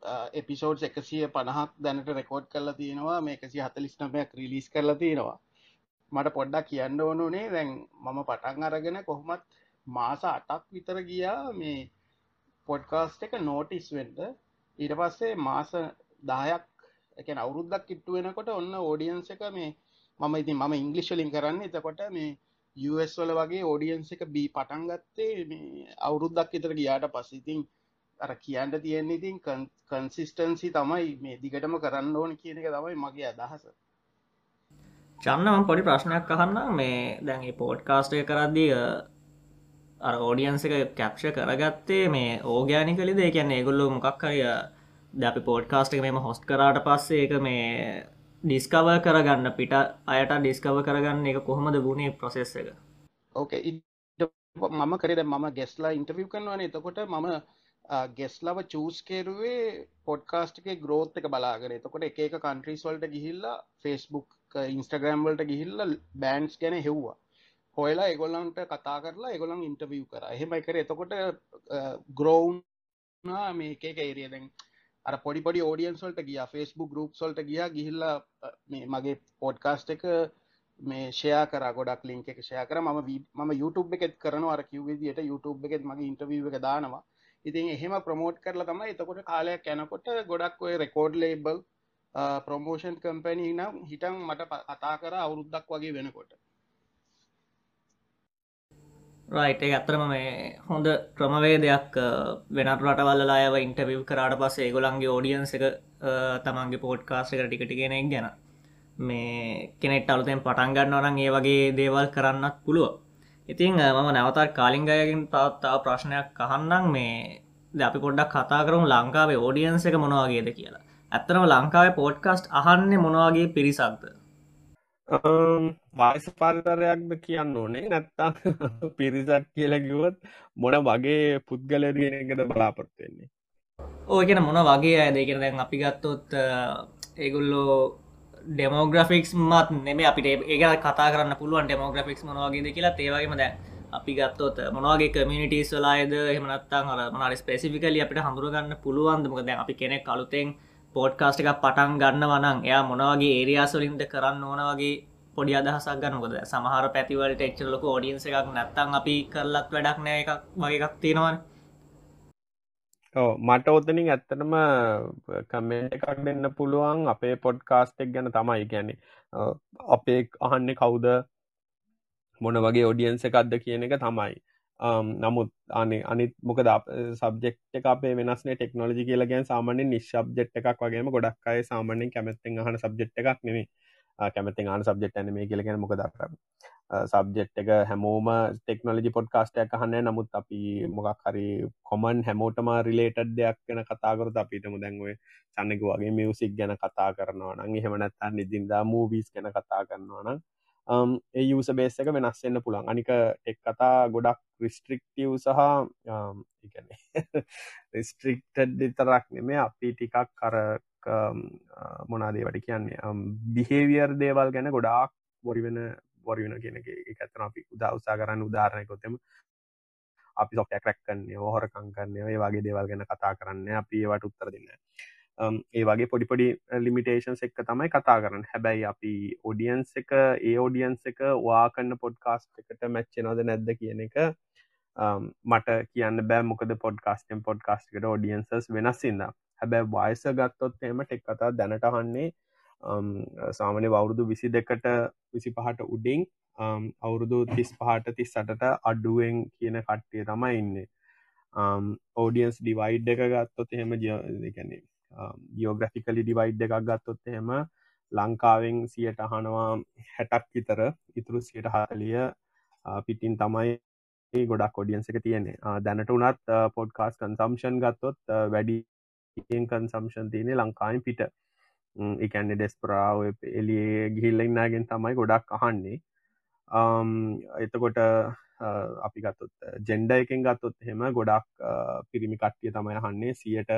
Uh, එපිසෝඩ් එකසිය පණහක් දැනට රෙකෝඩ් කරලා තියෙනවා මේ එකසි හතලිස්නමයක් රිලිස් කරලා තියෙනවා. මට පොඩ්ඩක් කියන්න ඕනුනේ දැන් මම පටන් අරගෙන කොහොමත් මාස අටක් විතර ගියා මේ පොඩ්කාස්ට එක නෝටිස් වෙන්ට ඊට පස්සේ මාස දායක් එක අවුරුද්දක් කිට්ටු වෙනකොට ඔන්න ඕඩියන්ස එක මේ මම ඉතින් මම ඉංගලිශ්ලින් කරන්න. එතකොට මේ US වල වගේ ඕඩියන්ස එක බී පටන් ගත්තේ මේ අවුරුද්දක් විතර ගියාට පස්සිතින් අර කියන්න තියෙන්නේ ඉතින් කන්සිස්ටන්සි තමයි මේ දිගටම කරන්න ඕන කියන එක තමයි මගේ අදහස. චන්නම පොඩි ප්‍රශ්නයක් අහන්න. මේ දැන් පෝඩ්කාස්ටය කරද්දිය අර ඕඩියන්ස එක කැප්ෂ කරගත්තේ මේ ඕගෑනි කලිද කියන්න ඒගොල්ලු මොකක් අය ද අපි පෝඩ්කාස්ට එක මෙම හොස්ට කරාට පස්සේ එක මේ ඩිස්කව කරගන්න පිට අයට ඩිස්කව කරගන්න එක කොහොමද ගුණේ ප්‍රසෙස් එක? ඕකේ මම කරද මම ගෙස්ලා ඉන්ටවිව් කරනවන. එතකොට මම ගෙස්ලව චූස් කෙරුවේ පොඩ්කාස්ට එක ග්‍රෝත් එක බලාගෙන. එතකොට එක එක කන්ට්‍රීස් වලට ගිහිල්ලා ෆෙස්බුක් ඉන්ස්ටග්‍රම් වලට ගිහිල්ල බෑන්ස් ගැන හෙව්වා. හොයලා එගොල්ලන්ට කතා කරලා එගොලන් ඉන්ටවිය් කර. එහෙමයි කර. එතකොට ග්‍රෝවුන් මේ එක ඒරියදැන් අර පොඩි පොඩි ෝඩියන්ස් වලට ගිය. ෆෙස්බුක් ගරුප් සොල්ට ගිය. ගිහිල්ලා මගේ පොඩ්කාස්ට එක මේ ෂයා කර. ගොඩක් ලින්ක එක ෂය කර. ම ම YouTube එකෙත් කරන අර කිවවිදිට YouTube එකෙත් මගේ ඉන්ටවීව එක දානවා. ඉතින් එහෙම ප්‍රමෝට් කරලා තමයි එතකොට කාලයක් යැනකොට ගොඩක් ඔය රෙකෝඩ් ලේබල් ප්‍රමෝෂන් කම්පැනී නම් හිටන් මට කතා කර අවුරුද්දක් වගේ වෙනකොට. රයිට ඇත්තරම මේ හොඳ ක්‍රමවේදයක් වෙනත් රටවල්ලා අයව ඉන්ටවිව් කරාට පස්සේ ගොලන්ගේ ෝඩියන්ස එක තමන්ගේ පෝට්කාස්ට එක ටිකටිගෙනෙක් ගැන. මේ කෙනෙට අලුතෙන් පටන්ගන්න වරන් ඒ වගේ දේවල් කරන්නත් පුළුව ඉතිං මම නැවතත් කාලිංගයකින් තවත්තාව ප්‍රශ්නයක් කහන්නම් මේ අපි පොඩ්ඩක් කතා කරුම් ලංකාවේ ෝඩියන්ස එක මොනවාගේද කියලා. ඇත්තරම ලංකාවේ පෝඩ්කස්ට් අහන්නේ මොනවාගේ පිරිසක්ද? වායිස පරිතරයක්ද කියන්න ඕනේ. නැත්තා පිරිසක් කියලකිවොත් මොන වගේ පුද්ගලදගෙනකද බලාපොත්වෙන්නේ ඕකෙන මොන වගේ අය දෙකෙන දැන් අපි ගත්තොත් ඒගුල්ලෝ ඩෙමෝග්‍රෆික්ස් මත් නෙම අපිට ඒක කතා කරන්න පුළුවන් ඩෙමෝග්‍රෆික්ස් මොනවාගේද කියලා. ඒවගේම දැන් අපි ගත්තොත් මොනවාගේ කමිනිටස් වලායද එහමනත්තන් අර මනට ස්පෙසිිකල අපිට හඳුරගන්න පුළුවන්දමක දැන් අපි කෙනෙක් කලුතෙන් පෝඩ්කාස්ට එකක් පටන් ගන්න වනන් එයා මොනවගේ ඒරියාසොලින්ද කරන්න ඕන වගේ පොඩි අදහසක් ගන්නකොද සමහර පැතිවලට එච්චරලක ෝඩියන්ස එකක් නැත්තන් අපි කරලත් වැඩක් නෑ එකක් වගේ එකක් තියෙනවන. මට ඔතනින් ඇත්තටම කමෙන්ට් එකක් දෙන්න පුළුවන් අපේ පොඩ්කාස්ටෙක් ගැන තමයි. ගැන අපේ අහන්නේ කවුද? මොන වගේ ඔඩියන්ස එකක්ද කියන එක තමයි. නමුත් අනේ අනිත් මොකද සබ්ෙක්් එක අපේ වෙනස්නේ ටෙක්නෝජි කියලා ගැන් සාමානෙන් නිශ්බ්ජෙට් එකක් වගේම ගොඩක් අය සාමානෙන් කැමැත්තෙන් අහන සබ්ෙට් එකක් නෙමේ කැමතින් ආන සබ්ෙට් ඇන මේ කියලගෙන මොකද සබ්ජෙට් එක හැමෝම ටෙක්නෝලජි පොඩ්කාස්ටයක් අහන්න නමුත් අපි මොකක් හරි කොමන් හැමෝටම රිලේටඩ් දෙයක් ගැන කතාකරත අපිටම දැන්වේ චන්නක වගේ මියසික් ගැන කතා කරනවා නං එහෙමනැත්තන් ඉදින්දා මූවිස් ගැන කතා කරනවා නම් ඒ යුස බේස එක වෙනස්සෙන්න්න පුළන් අනික එක් කතා ගොඩක් රිස්ට්‍රික්ටව් සහ රිස්ට්‍රික්ටඩ් විතරක් නෙමේ අපි ටිකක් කර මොනාදේ වට කියන්නේ? බිහේවියර් දේවල් ගැන ගොඩාක් බොරි වෙන බොරි වෙන කියෙන එක. ඇතන අපි උදා උසා කරන්න උදාරණයකොතෙම අපි සොක්ටයක් රැක්කන්නේ හොරකං කරන්නේ ඒ වගේ දේවල් ගැන කතා කරන්න. අපි ඒවට උත්තර දෙන්න ඒ වගේ පොඩිපොඩි ලිමිටේෂන්ස් එක්ක තමයි කතා කරන්න. හැබැයි අපි ඔඩියන්ස් එක ඒ ඔඩියන්ස් එක වා කන්න පොඩ්කාස්ට් එකට මැච්චෙනවද නැද්ද කියන එක මට කියන්න බෑ. මොකද පොඩ්කාස්ටෙන් පොඩ්කාස්ට්කට ඔඩියන්සස් වෙනස්සින්න හැබැයි වයස ගත්තොත් එම ටෙක් කතා දැනටහන්නේ සාමනය වවුරුදු විසි දෙකට විසි පහට උඩින් අවුරුදු තිස් පහට තිස් සටට අඩුවෙන් කියන කට්ටිය තමයි ඉන්නේ. ඕඩියන්ස් ඩිවයිඩ් එක ගත්තොත් එහෙම ජයකැනේ ගියෝග්‍රෆිකලි ඩිවයිඩ් එකක් ගත්තොත් එහෙම ලංකාවෙන් සියට අහනවා හැටක් විතර ඉතුරු සියට හතලිය පිටින් තමයි ගොඩක් කොඩියන්ස එක තියෙන්නේ. දැනට උනත් පොඩ්කාස් කන්සම්ෂන් ගත්තොත් වැඩි කන්සම්ෂන් තියනෙ ලංකායින් පිට. එකන්නේ ඩෙස්පරාව එලිය ගිහිල්ලඉන්නගෙන් තමයි ගොඩක් අහන්නේ. එතකොට අපි ගත්තොත් ජෙන්ඩ එකෙන් ගත්තොත් එහෙම ගොඩක් පිරිමි කට්ටිය තමයි අහන්නේ. සියට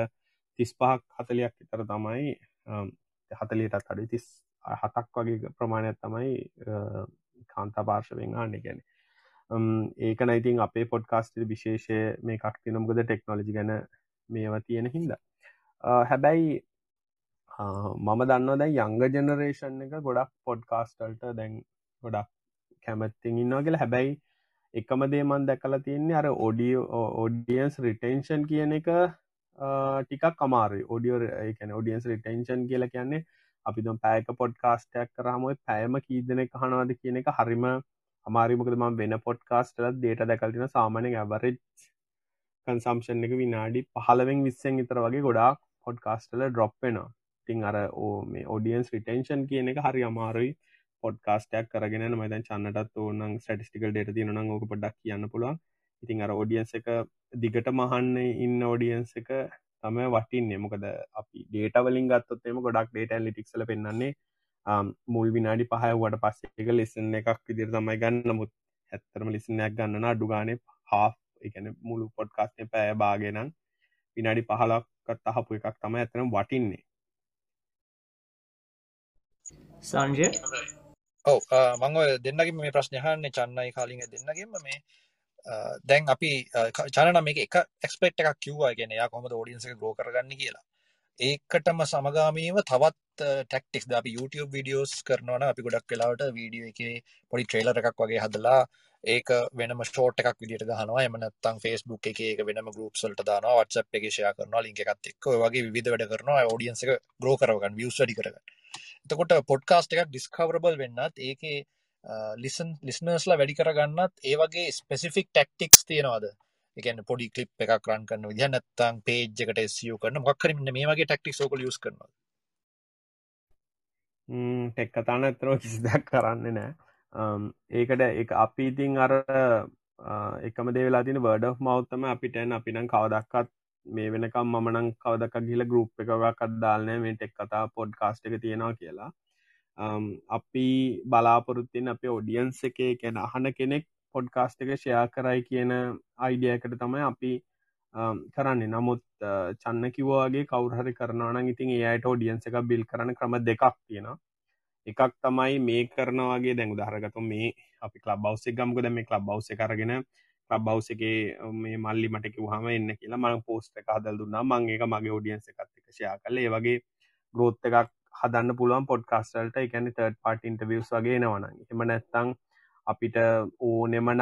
තිස් පහක් හතලයක් විතර තමයි හතලියටත් අඩි තිස් හතක් වගේ ප්‍රමාණයක් තමයි කාන්තා පාර්ශවෙන් ආන්න ගැන ඒක නයිතින් අපේ පොඩ්කාස්ට විශේෂය මේ කක්ති නොම්ගද ටෙක්නෝලජි ගැන මේවා තියෙන හින්ද. හැබැයි මම දන්න දැ යංග ජනරේෂන් එක ගොඩක් පොඩ්කාස්ටල්ට දැන් ගොඩක් කැමැත්තිෙන් ඉන්නවා කියලා. හැබැයි එකම දේමන් දැකලා තියන්නේ අර ඔඩියෝ ඔඩියන්ස් රිටේන්ෂන් කියන එක ටිකක් අමාරු ඔඩියෝ එකන ෝඩියන්ස් රිටේන්ෂන් කියල කියන්නේ අපි දම් පෑක පොඩ්කාස්ටයක් කරහමයි පෑම කීදන කහනවාද කියන එක හරිම අමාරිමකද ම වෙන පොඩ්කාස්ටලත් දේට දැකල්තින සාමානය ඇවරෙජ් කන්සම්ෂන් එක විනාඩි පහලවෙන් විස්සෙන් ඉතර වගේ ගොඩක් පොඩ්කාස්ටල ඩ්‍රොප්පෙන තින් අර ඕ මේ ෝඩියන්ස් රිටේන්ෂන් කියන එක හරි අමාරුයි. පොඩ්කාස්ටයක් කරගෙන මයිතන් චන්නටත් ඕනන් ස්ටිකල් ඩේට තියනන ඕක පොඩක් කියන්න පුළුවන්. ඉතින් අර ෝඩියන්ස එක දිගට මහන්න ඉන්න ෝඩියන්ස එක තම වටින්නේ. මොකද අපි ඩේටවලින් ගත්තොත්තේම ගොඩක් ඩේට ලිටික්සල පෙන්න්නේ මුල් විනාඩි පහයවට පස්සේ එක ලෙසන එකක් විදිර තමයි ගන්න මුත් ඇත්තරම ලිසිනයක් ගන්නන අඩුගානේ හා එකන මුළු පොඩ්කාස්ටය පෑ බාගෙනන් විනාඩි පහලක්කත් අහපු එකක් තම ඇතරම් වටින්නේ. සංජය? ඔව මංව දෙන්නගේ මේ ප්‍රශ්නයහන්නේ චන්නයි කාලිග දෙන්නගේම මේ දැන් අපි චනන මේ එක එක්ස්පෙක්් එකක් කිව්වා. ගෙන යා කොමද ෝඩියන්ස ගෝ කරගන්න කියලා. ඒකටම සමගාමීව තවත් ටෙක්ටික් අපි YouTube විඩියෝස් කරනවන අපි ගොඩක් වෙලාවට වීඩියෝ එක පොඩි ට්‍රේලර එකක් වගේ හදලා ඒක වෙනම ෂෝට් එකක් විදිට ගහනවා. එමනත්තම් ෆස්බුක් එක එක වෙනම ගරුප්සල්ට දාන වත්සප් එක ෂය කරනවා. ලින්ක එකත් එක් වගේ විධ වැඩ කරනවා. ෝඩියන්ස එක ග්‍රෝ කරගන්න වියස්ඩි කරගන්න. එතකොට පොඩ්කාස්ට එකක් ඩිස්කවරබල් වෙන්නත් ඒක ලිසන් ලිස්නර්ස්ලා වැඩි කරගන්නත් ඒවගේ ස්පෙසිෆික් ටෙක්ටික්ස් තියෙනවාද? එකන පොඩි කලිප් එකක් රන් කරන්න විදිහ නැත්තං පේජ් එකට සිය කරන මක්කරන්න මේ වගේ ටෙක්ටික් සෝකල යස් කරනවා ටෙක් කතාන ඇතරෝ කිසිදක් කරන්න නෑ. ඒකට එක අපි ඉතින් අර එකම දේවෙලා තින වර්ඩ මවත්තම අපිටැන් අපිනම් කවදක්කත් මේ වෙනකම් මනං කවදක් ගිල ගරුප් එකක් අදදාල්නෑ මේ ටෙක් කතා පොඩ් කාස්ට එක තියෙනවා කියලා. අපි බලාපොරොත්තින් අප ඔඩියන්ස එක කැන අහන කෙනෙක් පොඩ්කාස්ට එක ෂයා කරයි කියන අයිඩියකට තමයි අපි කරන්නේ. නමුත් චන්න කිවවාගේ කවුරහරි කරනවන ඉතින් ඒයට ෝඩියන්ස එක බිල් කරන ක්‍රම දෙකක් තියෙනවා. එකක් තමයි මේ කරනවාගේ දැන් උදාහරගතු මේ අපි කලබ් බවස ගම්ගද මේ කලබ් බවස කරගෙන ලබ් බවස එක මේ මල්ලි මට කිවහම එන්න කියලා මං පෝස්ට එක හදල් දුන්නා. මං ඒක මගේ ෝඩියන්ස එකත්කෂයා කල ඒ වගේ ග්‍රෝත් එකක් හදන්න පුළුවන් පොඩ්කාස්ටල්ට එකන තර්ඩ පාට ඉන්ටවියස් වගේ නවන එම නැත්තං අපිට ඕනෙමනං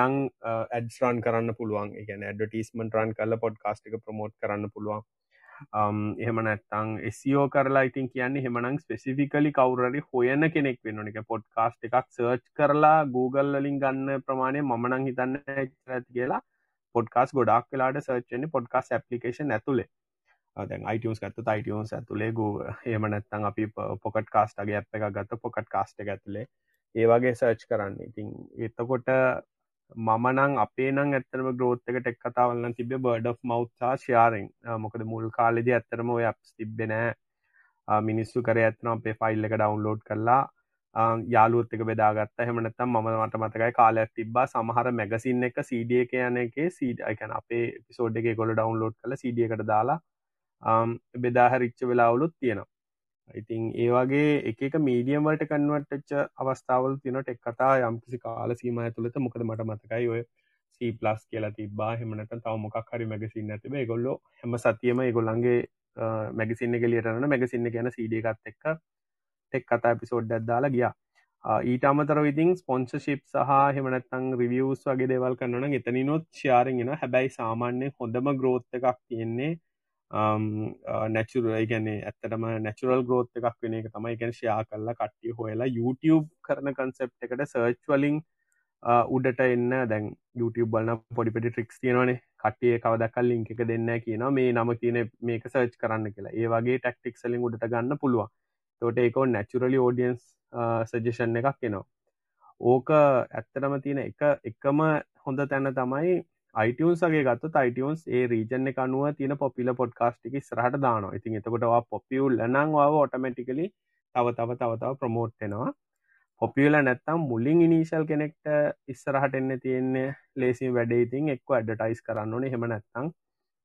ඇඩ්ස්රන් කරන්න පුළුවන්. එක ඇඩටිස්මන් රන් කල පොඩ්කාස්ට එක ප්‍රමෝට් කරන්න පුළුවන්. එහෙම නැත්තං එසිෝ කරලා ඉතින් කියන්නේ හෙමනං ස්පෙසිෆිකලි කවුරරි හොයන කෙනෙක් වෙන්න එක පොඩ්කාස්ට එකක් සර්ච් කරලා Google වලින් ගන්න ප්‍රමාණය මනං හිතන්න ඇති කියලා පොඩ්කාස් ගොඩක් වෙලාට සර්ච්න්නේ පොඩ්කාස් ඇපලිකේෂන් ඇතුළේ දැන් අයිටස් ගත්ත අයිටස් ඇතුළේ ගූ ඒම නැත්තං අපි පොකට් කාස්ටගේ ඇප් එක ගත්ත පොකට් කාස්ට ඇතුළේ ඒ වගේ සර්ච් කරන්න. ඉතින් එතකොට මමනං අපේ නං ඇත්තරම ග්‍රෝත් එක ටෙක් කතාවලන්න තිබේ බර්ඩ් of මෞත්තා ශයාරෙන් මොකද මුල් කාලෙද ඇත්තරම ඔය අප්ස් තිබෙනෑ මිනිස්සු කර ඇත්න අපේ ෆයිල් එක ඩවන්ලෝඩ් කරලා යාලුත් එක බෙදාගත්ත. හෙමනත්තම් මම මට මතකයි කාලයක් තිබා සමහර මැගසින් එක සඩ එක යන එක සීඩ එකන අපේ පිසෝඩ් එක ගොල ඩවන්ලෝඩ් කළ සඩ එකට දාලා බෙදාහරිච්ච වෙලාවලුත් තියෙනවා. ඉතින් ඒ වගේ එක මීඩියම්වලට කන්වටච්ච අවස්ථාවල් තින ටෙක් කතා යම්කිසි කාල සීම ඇතුළත මොකද මට මතකයි ඔය සීපලස් කියලා තිබා හෙමනට තව මොකක් හරි මැගසින්න ඇතිබ ගොල්ලො හැම සතියම ගොල්ලන්ගේ මැගසින්න ගෙලියටන මැගසින්න ගැන සීඩියකත් එක්ක ටෙක් කතා පිසෝඩ් ඇද්දාලා ගියා. ඊට අමතර විතින් ස්පොන්සශිප් සහ හෙමනත්තං රිවියස් වගේ දෙවල් කරන්න එතනිනොත් ශාරෙන්ගෙන හැබැයි සාමාන්‍ය හොඳම ග්‍රෝත්ත එකක් තියෙන්නේ Um, uh, නැචුර ගැන්නේ ඇත්තටම නැචුරල් ග්‍රෝත් එකක් වෙන එක තමයි. ගැන ෂයා කල්ලා කට්ටිය හොයලා YouTube කරන කන්සෙප් එකට සර්ච් වලින් uh, උඩට එන්න. දැන් YouTube බලන්න පොඩිපටි ට්‍රික්ස් තියෙනවනේ. කට්ටිය කවදක්කල් ලින්ක එක දෙන්න කියනවා. මේ නම කියන මේක සර්ච් කරන්න කියලා. ඒ වගේ ටක්ටික් සලින් උඩට ගන්න පුළුවන්. තොට ඒකෝ නැචුරලි ෝඩියන්ස් සජෂන් එකක් එනවා. ඕක ඇත්තටම තියෙන එක එකම හොඳ තැන තමයි අයිටන්ස්ගේ ගත්ත අයිටන්ස් ඒ රීජන එක අනුව තියෙන පොපිල පොඩ්කාස්ටික ස්රහට දානවා. ඉතින් එතකොටවා පොපියුල් ලනංවාව ඔටමටිකලි තව තව තවතාව ප්‍රමෝට්ටෙනවා පොපියල නැත්තම් මුලින් ඉනිශල් කෙනෙක්ට ඉස්සරහට එන්න තියෙන්නේ ලේසින් වැඩේ ඉතින් එක්ව ඇඩටයිස් කරන්න ඕනේ. හෙම නැත්තං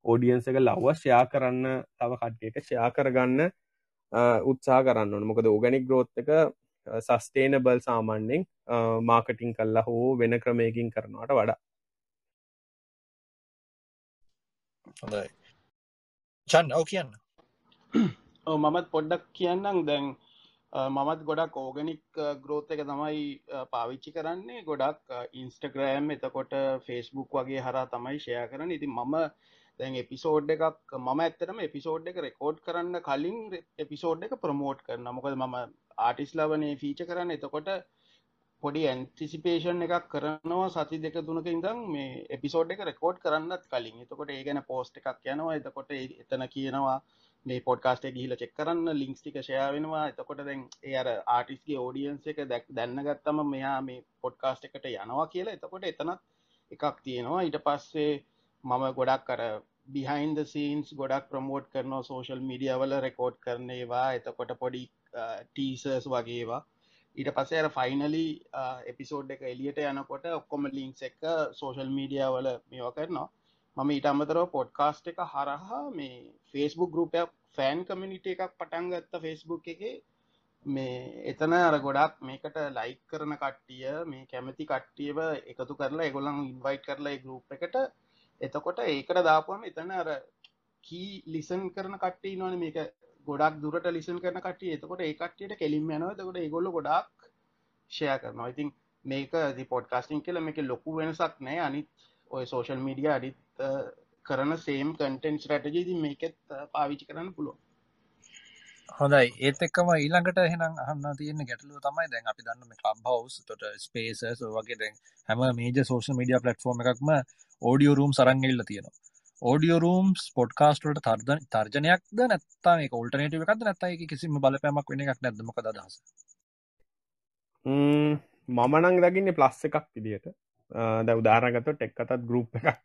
ඕඩියන්ස එක ලව්ව ෂයා කරන්න තව කට්ටියට ෂයා කරගන්න උත්සා කරන්න ඕන. මොකද ඕගනික් ග්‍රෝත් එක සස්ටේනබල් සාමාන්‍යෙන් මාකටිං කල්ලා හෝ වෙන ක්‍රමයකින් කරනවට වඩා. හොඳයි. චන් ඔව කියන්න. මමත් පොඩ්ඩක් කියන්නම්. දැන් මමත් ගොඩක් ඕගනික් ග්‍රෝත් එක තමයි පාවිච්චි කරන්නේ. ගොඩක් ඉන්ස්ටග්‍රෑම් එතකොට ෆෙස්බුක් වගේ හරා තමයි ෂය කරන ඉති මම දැන් එපිසෝඩ් එකක් මම ඇත්තරම එපිසෝඩ් එක රෙකෝඩ් කරන්න කලින් එපිසෝඩ් එක ප්‍රමෝට් කරන මොකද මම ආටිස් ලවනේ ෆීච කරන්න. එතකොට පොඩි ඇන්ටිසිපේෂන් එකක් කරනවා සති දෙක තුනක ඉඳම් මේ එපිසෝඩ් එක රෙකෝඩ් කරන්නත් කලින්. එතකොට ඒ ගැන පෝස්ට් එකක් යනවා. එතකොට එතන කියනවා මේ පොඩ්කාස්ට ගිහිල චෙක් කරන්න ලිංක්ස් ටික ෂය වෙනවා. එතකොට දැන් ඒ අර ආටිස්ගේ ඕඩියන්ස එක දැක් දැන්නගත්තම මෙයා මේ පොඩ්කාස්ට් එකට යනවා කියලා. එතකොට එතනත් එකක් තියෙනවා. ඊට පස්සේ මම ගොඩක් කර බිහින්ද සීන්ස් ගොඩක් ප්‍රමෝට් කරනවා සෝශල් මීඩියවල රෙකෝඩ් කරනේවා එතකොට පොඩි ටීසර්ස් වගේවා ඊට පස්සේ අර ෆයිනලි එපිසෝඩ් එක එලියට යනකොට ඔක්කොම ලිංක්ස් එක සෝශල් මීඩිය වල මේවා කරනවා. මම ඊට අමතරව පොඩ්කාස්ට් එක හරහා මේ ෆේස්බුක් ගරුපයක් ෆෑන් කමිනිිට එකක් පටන් ගත්ත ෆෙස්බුක් එක මේ එතන අර ගොඩක් මේකට ලයික් කරන කට්ටිය මේ කැමති කට්ටියව එකතු කරලා එගොලන් ඉන්වයිට් කරලා ගරුප් එකට. එතකොට ඒකට දාපුම එතන අර කී ලිසන් කරන කට්ටි නොන මේක ගොඩක් දුරට ලිසන් කරන කටිය එතකොට ඒ කට්ටියට කෙලින්ම යනවා. එතකොට ඒගොල්ල ගොඩක් ෂය කරනවා. ඉතින් මේක දි පොඩ්කාස්ටිං කියල මේක ලොකු වෙනසක් නෑ. අනිත් ඔය සෝශල් මීඩිය අඩිත් කරන සේම් කටෙන්් රටජදී මේකෙත් පාවිචි කරන්න පුළුව හොඳයි. ඒත් එක්කම ඊළඟට එහෙනම් අහන්න තියෙන ගැටලුව තමයි දැන් අපි දන්න කලබ් හවස් තොට ස්පේසස් වගේ දැන් හැම මේජ සෝෂල් මීඩිය පලට්ෆෝර්ම එකක්ම ඕඩියෝ රූම් සරංගල්ල තියෙනවා. ඕඩියෝ රූම්ස් පොඩ්කාස්ටලට තර්ද තර්ජනයක්ද නැත්තා මේ ඔල්ටනට එකක් නැත්තයි කිසිම බලපෑමක් වෙන එකක් නැදමක දහස මමනං දකින්නේ ප්ලස් එකක් විදිට ද උදාරගත ටෙක් අතත් ගරුප් එකක්.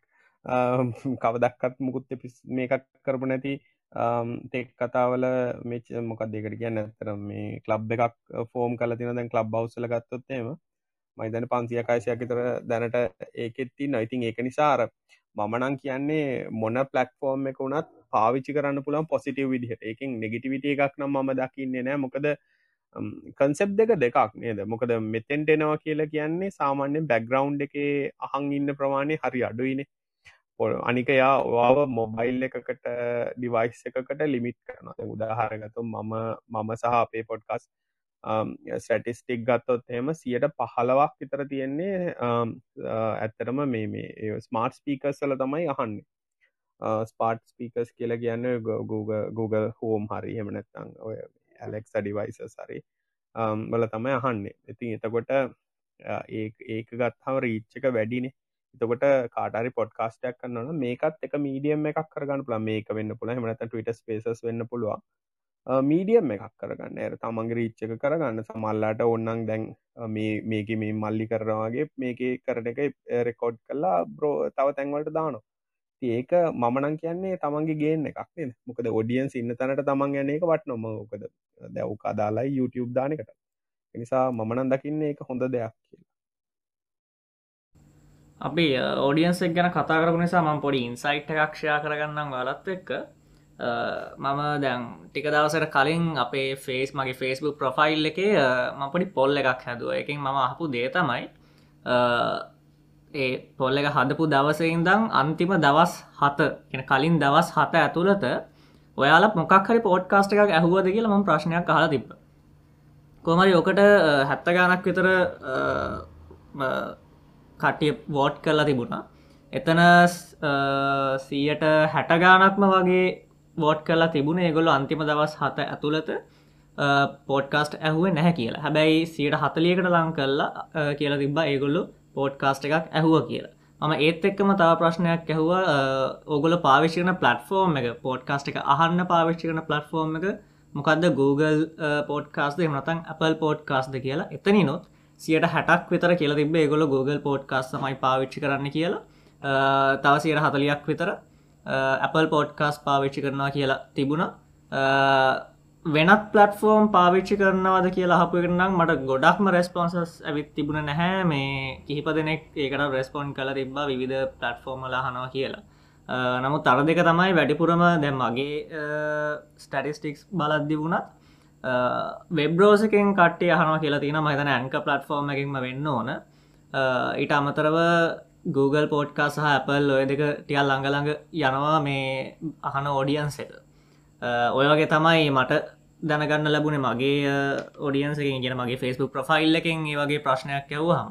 කවදක්කත් මුකුත් පිස් මේකක් කරපු නැති තෙක් කතාවල මෙච මොකක් දෙකට කියන්න? ඇතර මේ කලබ් එකක් ෆෝම් කල තින දැන් කලබ් බවසල ගත්තොත්තේම මයිදන පන්සිය කාශයක් තර දැනට ඒකෙත්ති නයිතින් ඒක නිසාර මමනං කියන්නේ මොන පලට්ෆෝර්ම් එක වුණත් පාවිච්චි කරන්න පුළන් පොසිටව විදිහට. එකින් නෙගිටිවිට එකක් නම් මම දකින්නේ නෑ. මොකද කන්සෙප් දෙක දෙකක් නේද? මොකද මෙතෙන්ට එනවා කියලා කියන්නේ සාමාන්‍යෙන් බැග්‍රවන්් එක අහන් ඉන්න ප්‍රමාණය හරි අඩුයිනේ. අනික යා ඔයාව මොබයිල් එකකට ඩිවයිස් එකකට ලිමිට් කරන උදාහරගතු මම මම සහ අපේ පොඩ්කස් සැටිස්ටික් ගත්තොත් එම සියට පහලවක් විතර තියෙන්නේ ඇත්තරම මේ මේ ස්මාර්ට් ස්පීකර්සල තමයි අහන්නේ. ස්පාට් ස්පීකස් කියලා කියන්න Google හෝම් හරි හෙමනැත්තං ඔය ඇලෙක් ඩිවයිස සරි බල තමයි අහන්නේ. ඉතින් එතකොට ඒක ගත්තාව රීච්චක වැඩිනේ. එතකොට කාටරි පොඩ්කාස්ටයක් කන්නන මේකත් එක මීඩියම් එකක් කරගන්න පුළ මේක වෙන්න පුළ හමනත ටවිට ස්පේසස් වෙන්න පුළුවන්. මීඩියම් එකක් කරගන්න. ඇර තමන්ගේ රීච්චක කරගන්න. සමල්ලාට ඔන්නන් දැන් මේ මේක මේ මල්ලි කරවාගේ මේක කරන එක රෙකෝඩ් කල්ලා බ්‍රෝ තව තැන්වලට දානවා. ඒක මමනන් කියන්නේ තමන්ගේ ගේන එකක් නේ මොකද ඔඩියන්ස් ඉන්න තැනට තමන් යන එක වට නොම ෝකද දැව් කදාලායි YouTube දානකට නිසා මමනන් දකින්නේ එක හොඳ දෙයක් කියලා. අපි ඕඩියන්සක් ගැන කතා කරපු නිසා මම පොඩි ඉන්සයිට් එකක්ෂයා කරගන්නම් ගලත් එක්ක. මම දැන් ටික දවසට කලින් අපේ ෆේස් මගේ ෆේස්බුක් ප්‍රොෆයිල් එක මපොඩි පොල් එකක් හැදුව. එකින් මම අහපු දේ තමයි ඒ පොල්ල එක හදපු දවසඉදම් අන්තිම දවස් හත එන කලින් දවස් හත ඇතුළත ඔයාලා මොකක් හරි පෝට්කාස්ට එකක් ඇහුවද කියලා ම ප්‍රශ්නයක් කහලා තිබ කොමරි ඕකට හැත්ත ගානක් විතර කටිය වෝට් කරලා තිබුණා. එතන සීයට හැටගානක්ම වගේ වෝට් කරලා තිබුණ ඒගොල්ල අන්තිම දවස් හත ඇතුළත පෝඩ්කාස්ට් ඇහුව නැහැ කියලා. හැබැයි සියට හතලියකට ලං කරලා කියලා තිබ්බා ඒගොල්ලු පෝඩ්කාස්ට් එකක් ඇහුව කියලා. මම ඒත් එක්කම තව ප්‍රශ්නයක් ඇහුව ඔගොල පාවිච්චිකන පලටෆෝර්ම් එක පෝඩ්කාස්ට් එක අහන්න පාවිච්චිකන පලටෆෝර්ම් එක. මොකක්ද Google පෝඩ්කාස්ද මනතන් Apple පෝඩ්කාස්ද කියලා. එතනි නොත් සියට හැටක් විතර කියල තිබ ගොල Google පෝට්කාස් සමයි පාවිච්චි කරන්න කියලා. තව සියට හතලියක් විතර Apple පෝට්කාස් පාවිච්චි කරනවා කියලා තිබුණ. වෙනත් පලටෆෝර්ම් පාවිච්චි කරනවාද කියලා හපු කරනම් මට ගොඩක්ම රෙස්පොන්සස් ඇවිත් තිබුණ නැහැ. මේ කිහිප දෙනෙක් ඒකට රෙස්පොන්් කල තිබා විධ පලටෆෝර්මල හනවා කියලා. නමුත් අර දෙක තමයි වැඩිපුරම දැම් මගේ ස්ටටිස්ටික්ස් බලද්දි වුණත් වෙබ්රෝසකෙන් කට්ටේ අහනවා කියලා තියෙන මහිතන ඇන්ක පලට්ෆෝර්ම් එකක්ම වෙන්න ඕන. ඊට අමතරව Google පෝට්කා සහ Apple ඔය දෙක ටියල් ළඟළඟ යනවා මේ අහන ඕඩියන්ස එක. ඔය වගේ තමයි මට දැනගන්න ලැබුණේ මගේ ඔඩියන්සකින් ගෙන මගේ ෆස්බුක් ප්‍රෆයිල් එකින් ඒ වගේ ප්‍රශ්නයක් ඇව්හම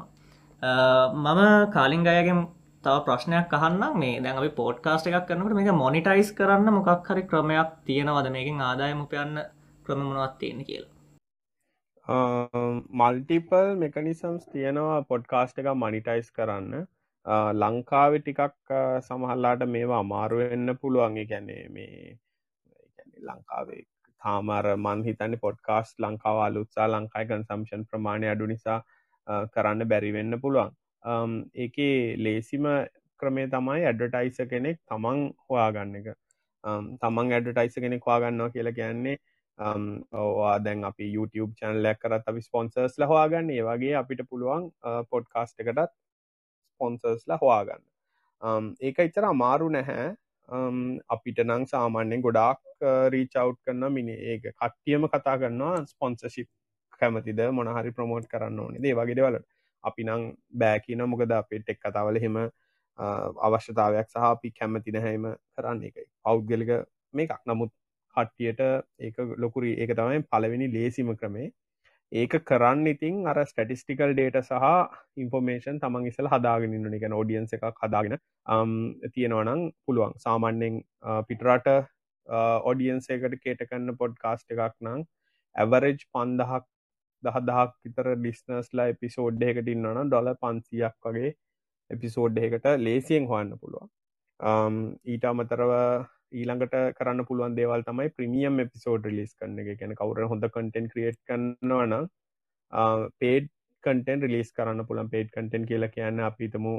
මම කාලින් අයගෙන් තව ප්‍රශ්නයක් අහන්න මේ දැන් අපි පෝට්කාස්ට එකක් කරනට මේක මොනිටයිස් කරන්න මොකක් හරි ක්‍රමයක් තියෙනවද? මේකින් ආදායම උපයන්න ක්‍රම මොනවත් තියෙන කියලා? මල්ටිපල් මෙකනිසම්ස් තියෙනවා පොඩ්කාස්ට එක මනිටයිස් කරන්න. ලංකාවෙ ටිකක් සමහල්ලාට මේවා අමාරුවෙන්න පුළුවන්. ගැනේ මේ ලංකාවේ තාමර මන් හිතන්න පොඩ්කාස් ලංකාව අලුත්සා ලංකායි කන්සම්ෂන් ප්‍රමාණය අඩු නිසා කරන්න බැරිවෙන්න පුළුවන්. ඒකේ ලේසිම ක්‍රමේ තමයි ඇඩටයිස කෙනෙක් තමන් හොයාගන්න එක. තමන් ඇඩටයිස කෙනෙක් වාගන්නවා කියලා කියන්නේ ඕවා දැන් අපි YouTube චැනල්ලයක් කරත් අපි ස්පොන්සර්ස් ලහවාගන්න ඒ වගේ අපිට පුළුවන් පොඩ්කාස්ට එකටත් ස්පොන්සර්ස් ල හවාගන්න ඒක ඉතර අමාරු නැහැ. Um, අපිට නං සාමාන්‍යෙන් ගොඩාක් uh, රීචව් කරන්න මිනි ඒක කට්ටියම කතා කරන්නවා ස්පොන්සශිප් කැමතිද මොනහරි ප්‍රමෝට් කරන්න ඕනේ දේ වගේ දෙවලට අපි නං බෑකින මොකද අපිට එක් කතාවල හෙම uh, අවශ්‍යතාවයක් සහ අපි කැමති නැහැම කරන්න. එක පෞද්ගලික මේකක්. නමුත් කට්ටියට ඒක ලොකුරි ඒක තමයි පලවෙනි ලේසිම ක්‍රමේ. ඒක කරන්න ඉතින් අර ස්ටටිස්ටිකල් ඩේට සහ ඉන්ෆෝමේෂන් තමන් ඉසල හදාගෙන නික ෝඩියන්ස එකක් හදාගෙන um, තියෙනවනං පුළුවන්. සාමාන්‍යෙන් uh, පිටරට uh, ඔඩියන්ස එකට කේටකන්න පොඩ් කාස්ට එකක් නං ඇවරෙජ් පන්දහක් දහදහක් විතර ඩිස්නස්ලා එපිසෝඩ් එකට ඉන්නවන ඩොල පන්සියක් වගේ එපිසෝඩ් එකට ලේසියෙන් හොන්න පුළුවන්. Um, ඊට අමතරව ඊළඟට කරන්න පුළුවන් දේවල් තමයි ප්‍රමියම් එපිසෝඩ් රිලිස් කන්න එක. ගැන කවර හොඳ කටෙන් ක්‍රියට් කරන්නවන පේඩ් කටෙන් රිලිස් කරන්න පුළන් පේඩ් කටෙන් කියලා කියන්න අපිතමු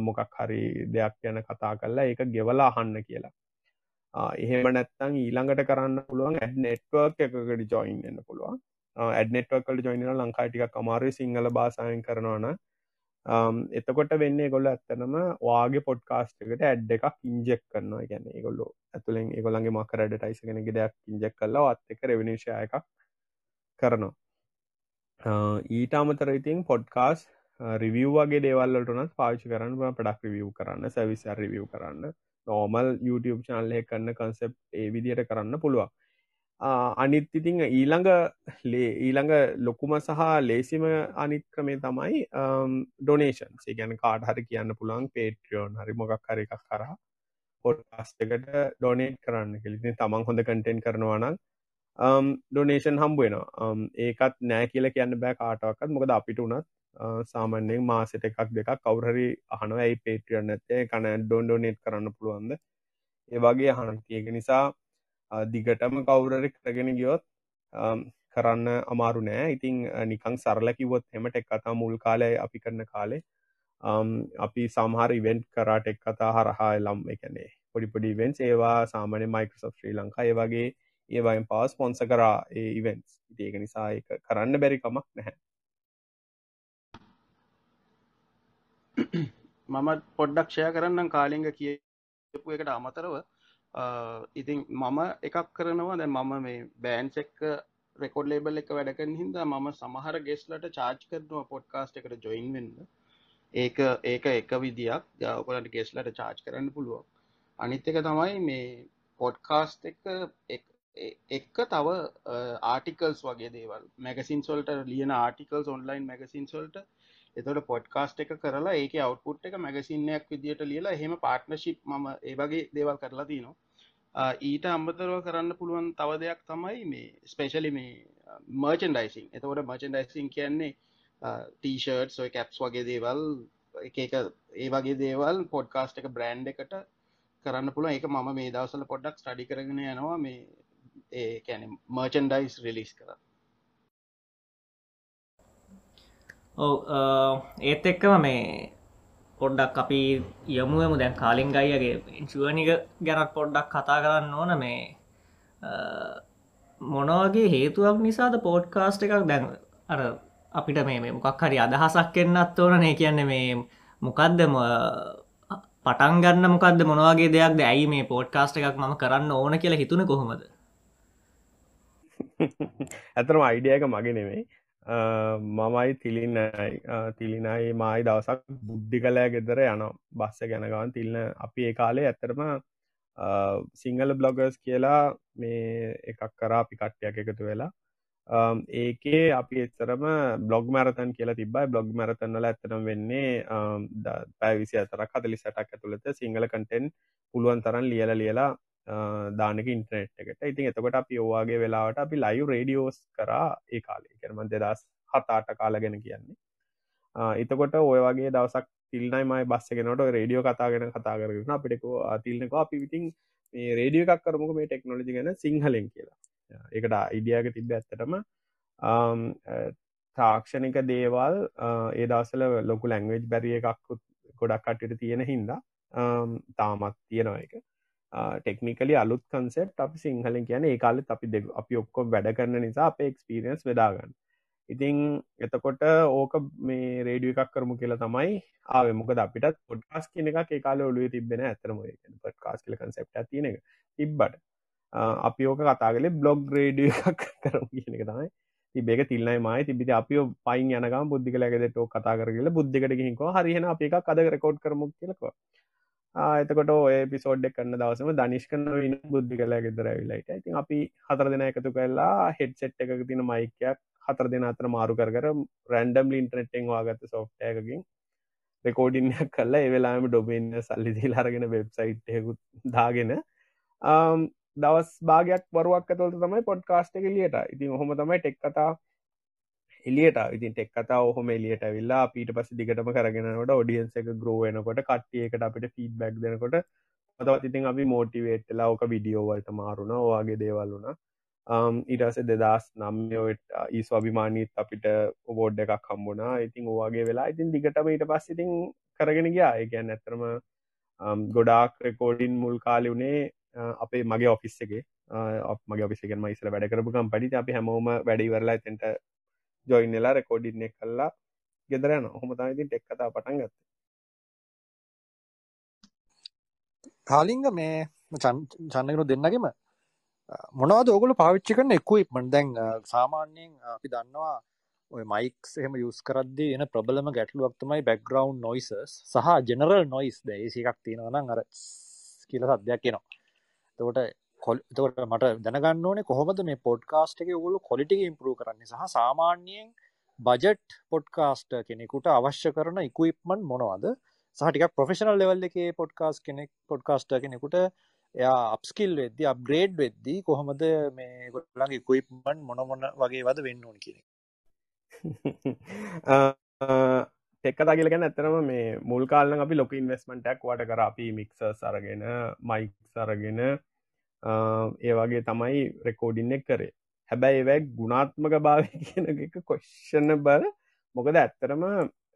මොකක් හරි දෙයක් යන කතා කරලා ඒක ගෙවලා අහන්න කියලා. එහෙම නැත්තං ඊළඟට කරන්න පුළුවන් ඇඩ් නෙට්වර්ක් එකකට ජොයින් එන්න පුළුවන්. ඇඩ්නෙට්වර්කල් ජොයින ලංකාටික අමාරු සිංහල බාසායන් කරනවන එතකොට වෙන්නේ ගොල්ල ඇත්තනම වාගේ පොඩ්කාස්ට එකට ඇඩ් එකක් ඉන්ජෙක් කරනවා. ගැන ගොල්ලු ඇතුළෙන් ඒගොලන්ගේ මක රඩ ටයිසගෙනගේ දෙයක් ඉන්ජෙක් කල්ලා අත් එක රෙවිනිශය එකක් කරනවා. ඊට අමතර ඉතින් පොඩ්කාස් රිවිය් වගේ දේවල්ලටනත් පාචි කරන්න පඩක් රිවිය් කරන්න සැවිස රිවිය් කරන්න. නෝමල් YouTube චාන්ලය කන්න කන්සෙප් ඒ විදියට කරන්න පුළුවන්. අනිත් ඉතිං ඊළඟ ලේ ඊළඟ ලොකුම සහ ලේසිම අනිත් ක්‍රමේ තමයි ඩොනේෂන් ගැන කාඩ හරි කියන්න පුළන් පේට්‍රියෝන් හරි මොකක් හරි එකක් කර පොට්ස්කට ඩොනේට් කරන්න කෙලිති තමන් හොඳ කටෙන්් කරනවානම් ඩොනේෂන් හම්බුවෙනවා ඒකත් නෑ කියල කියන්න බෑ කාටවක්කත් මොකද අපිට උනත් සාමන්‍යෙන් මාසට එකක් දෙකක් කවුරහරි අහනව ඇයි පේට්‍රියන් නැත්තේ? කන ඩොන් ඩොනේට් කරන්න පුළුවන්ද? ඒ වගේ අහන ඒක නිසා දිගටම කවුරරි කරගෙන ගියොත් කරන්න අමාරු නෑ. ඉතිං නිකං සරල කිවොත් හෙමට එක් කතා මුල් කාලය අපි කරන කාලේ අපි සමහර ඉවෙන්ට් කරාට එක් කතා හරහා ලම් එකනේ පොඩිපොඩි වෙන්ස් ඒවා සාමානය මයිකසප් ශ්‍රී ලංකා ඒ වගේ ඒවයින් පවස් පොන්ස කරා ඒ ඉවෙන්ස් ඒක නිසා එක කරන්න බැරිකමක් නැහැ. මම පොඩ්ඩක්ෂය කරන්නම් කාලිංග කියපු එකට අමතරව. ඉතින් මම එකක් කරනවා. දැ මම මේ බෑන්ස් එක්ක රෙකොඩ් ලේබල් එක වැඩකන හිද මම සමහර ගෙස්ලට චාර්ජ් කරනවා පොඩ්කාස්ට එකට ජොයින් වෙන්න. ඒක ඒක එක විදියක්. ඔකලට ගෙස්ලට චාර්ජ් කරන්න පුළුවන්. අනිත් එක තමයි මේ පොඩ්කාස්ට එක එක්ක තව ආටිකල්ස් වගේ දේවල්. මැගසින් සොල්ට ලියන ආටිකල්ස් ඔන්ලයින් මැගසින් සොල්ට එතට පොඩ්කාස්ට එක කරලා ඒක අවට්පුට් එක මැගසින්නයක් විදිට ලියලා හෙම පාර්ට්නශිප් ම ඒ වගේ දේවල් කරලා තිනවා. ඊට අම්බතරව කරන්න පුළුවන් තව දෙයක් තමයි මේ ස්පේශලි මේ මර්චන්ඩයිසින් එතකොට මර්චන්ඩයිසින් කියන්නේ ටීෂර්ට් සොය කැප්ස් වගේ දේවල් එක ඒ වගේ දේවල් පොඩ්කාස්ට එක බ්‍රන්් එකට කරන්න පුළුව එක මම මේ දවසල පොඩ්ඩක් ස්ටඩි කරගෙන යනවා මේ ඒ කැන මර්චන්ඩයිස් රිලිස් කර ඒත් එක්කම මේ පොඩ්ඩක් අපි යමුුවමු දැන් කාලින් ගයියගේ ඉන්ශුවනික ගැනත් පොඩ්ඩක් කතා කරන්න ඕන. මේ මොනවගේ හේතුවක් නිසාද පෝඩ්කාස්ට එකක්? දැන් අර අපිට මේ මොකක් හරි අදහසක් එන්නත් ඕනනේ. කියන්න මේ මොකක්දම පටන් ගන්න මොකක්ද මොනවගේ දෙයක් ඇයි මේ පෝඩ්කාස්ට එකක් මම කරන්න ඕන කියලා හිතුන කොහොමද? ඇතරම අයිඩියක මගේ නෙමෙයි. මමයි තිලින්නයි තිලිනයි මයි දවසක් බුද්ධි කලෑ ගෙදර යන බස්ස ගැනගවන් තිල්න්න අපි ඒ කාලේ ඇතරම සිංහල බ්ලොගර්ස් කියලා මේ එකක් කරා අපි කට්ටයක් එකතු වෙලා. ඒකේ අපි එතරම බ්ලොග් මරතන් කියලා තිබයි බ්ලොග් මරතන්වල ඇතරම් වෙන්නේ පැවිසි අතරක් හතලි සටක් ඇතුළත සිංහල කටෙන් පුළුවන් තරන් ලියල ලියලා දානක ඉන්ටනෙට් එකට. ඉතින් එතකොට අපි ඕවාගේ වෙලාවට අපි ලයිව් රේඩියෝස් කරා ඒ කාලේ. කරම දෙදස් හතාට කාල ගැන කියන්නේ. එතකොට ඔය වගේ දවසක් තිල්නයිමයි බස්සගෙනට රේඩියෝ කතාගෙන කතා කරගෙන අපිටකෝ අතිල්නක අපි විතින් මේ රේඩිය එකක් කරමුක මේ ටෙක්නොලජි ගැන සිංහලෙන් කියලා. එකට ඉඩියක තිබ ඇත්තටම තාක්ෂණික දේවල් ඒ දවසල ලොකු ලැංවේජ් බැරිය එකක් ගොඩක් කටට තියෙන හින්දා තාමත් තියෙනවා එක ටෙක්නිකලි අලුත් කන්සෙප් අපි සිංහලින් කියන ඒ කාලෙත් අපි දෙ අපි ඔක්කො වැඩ කරන නිසා අප එක්ස්පිරියන්ස් වෙදාගන්න ඉතිං එතකොට ඕක මේ රේඩිය එකක් කරමු කියලා තමයි ආව. මොකද අපිට පොඩ්කාස් කියන එක ඒ කාල ඔලුව තිබෙන ඇතරම පොඩ්කාස් කියල කන්සෙප්ට තියෙන එක තිබ්බට. අපි ඕක කතාගලේ බ්ලොග් රේඩිය එකක් කරම කියන එක තමයි තිබේක තිල්න්නයි මයි තිබිති අපි පයින් යනකම් බුද්ධි කලගෙදට කතා කරගල බුද්ධිකට ගහිකෝ හරිහෙන අපි එකක් අද රෙකෝඩ් කරමු කියලකවා එතකොට ඔය පිසෝඩ් කරන්න දවසම දනිෂ්කන වෙන බුද්ධි කලා ගෙදර විලයිට ඉතින් අපි හතර දෙන එකතු කල්ලා හෙඩ් සෙට් එක තින මයිකයක් හතර දෙන අතර මාරු කර රැන්ඩම් ඉන්ටනෙට්ෙන් වාගත්ත සෝෆ්ටයකින් රෙකෝඩින්යක් කල්ලා එවෙලාම ඩොබන්න සල්ලිදි ලාරගෙන වෙබ්සයිට්යකුත් දාගෙන දවස් භාගයක් වරුවක් ඇතුවත තමයි පොඩ්කාස්ට එක ලියට ඉතින් හොම තමයි ටෙක් කතා එලියට ඉතින් ටෙක් කතා ඔහොම එලියට වෙල්ලා පීට පස දිගටම කරගෙනට ඔඩියන්ස එක ග්‍රෝවෙනකොට කට්ටියකට අපිට ෆීඩ්බැක් දෙනකොට අතවත් ඉතින් අපි මෝටිවේට්ලා ඕක විඩියෝවලට මාරුණ ඕවාගේ දේවල් වුණ. Um, ඊටස දෙදස් නම්යෝට ඊස්වාභිමානීත් අපිට ඔබෝඩ් එකක් හම්බුණා. ඉතින් ඕවාගේ වෙලා ඉතින් දිගටම ඊට පස් ඉතින් කරගෙන ගියා. ඒකැන් ඇතරම um, ගොඩාක් රෙකෝඩින් මුල් කාලි වුණේ uh, අපේ මගේ ඔෆිස් එක. Uh, මගේ ඔෆිසිගෙන් මයිසල වැඩ කරපුකම් පඩි අපි හැමෝම වැඩිවරලා තැට ජොයින්නලා රෙකෝඩින්න කල්ලා ගෙදරයන හොම තමයිතින් ටෙක් කතා පටන් ගත්ත. කාලිංග මේ චන්නකරු දෙන්නගෙම මොනවද ඔගුල පාවිච්චි කරන එක්කුයිප්මට දැන් සාමාන්‍යයෙන් අපි දන්නවා ඔය මයික්ස් එහම යස් කරදදි එන ප්‍රබලම ගැටලුවක් තමයි බැක්ග්‍රවන්් නොයිසස් සහ ජෙනරල් නොයිස් ද ඒසිකක් තියෙනවන අර කියල සද්‍යයක් කියෙනවා තකොට කොල් තවට මට දැනගන්න ඕනේ කොහොමද මේ පොඩ්කාස්ට් එක ඔගුලු කොලිටි ඉම්පරූ කරන්නේ සහ සාමාන්‍යයෙන් බජට් පොඩ්කාස්ට කෙනෙකුට අවශ්‍ය කරන ඉකුයිප්මන් මොනවද? සහටික ප්‍රෆෙෂනල් ලෙවල් එක පොඩ්කාස් කෙනෙක් පොඩ්කාස්ට කෙනෙකුට එයා අපස්කිල් වෙද්දි අප්ග්‍රේඩ් වෙද්දී කොහොමද මේ ගොල්ලන්ගේ කුයිප්මන් මොන මොන වගේ වද වෙන්න ඕන කියෙන එක්කතා කියලගෙන ඇතරම මේ මුල් කාලන අපි ලොක ඉන්වස්මටක් වට කර. අපි මික්ස සරගෙන මයික් සරගෙන ඒ වගේ තමයි රෙකෝඩින්න එක් කරේ. හැබැයි එවැ ගුණාත්මක භාව කියන එක කොශ්ෂණ බල මොකද ඇත්තරම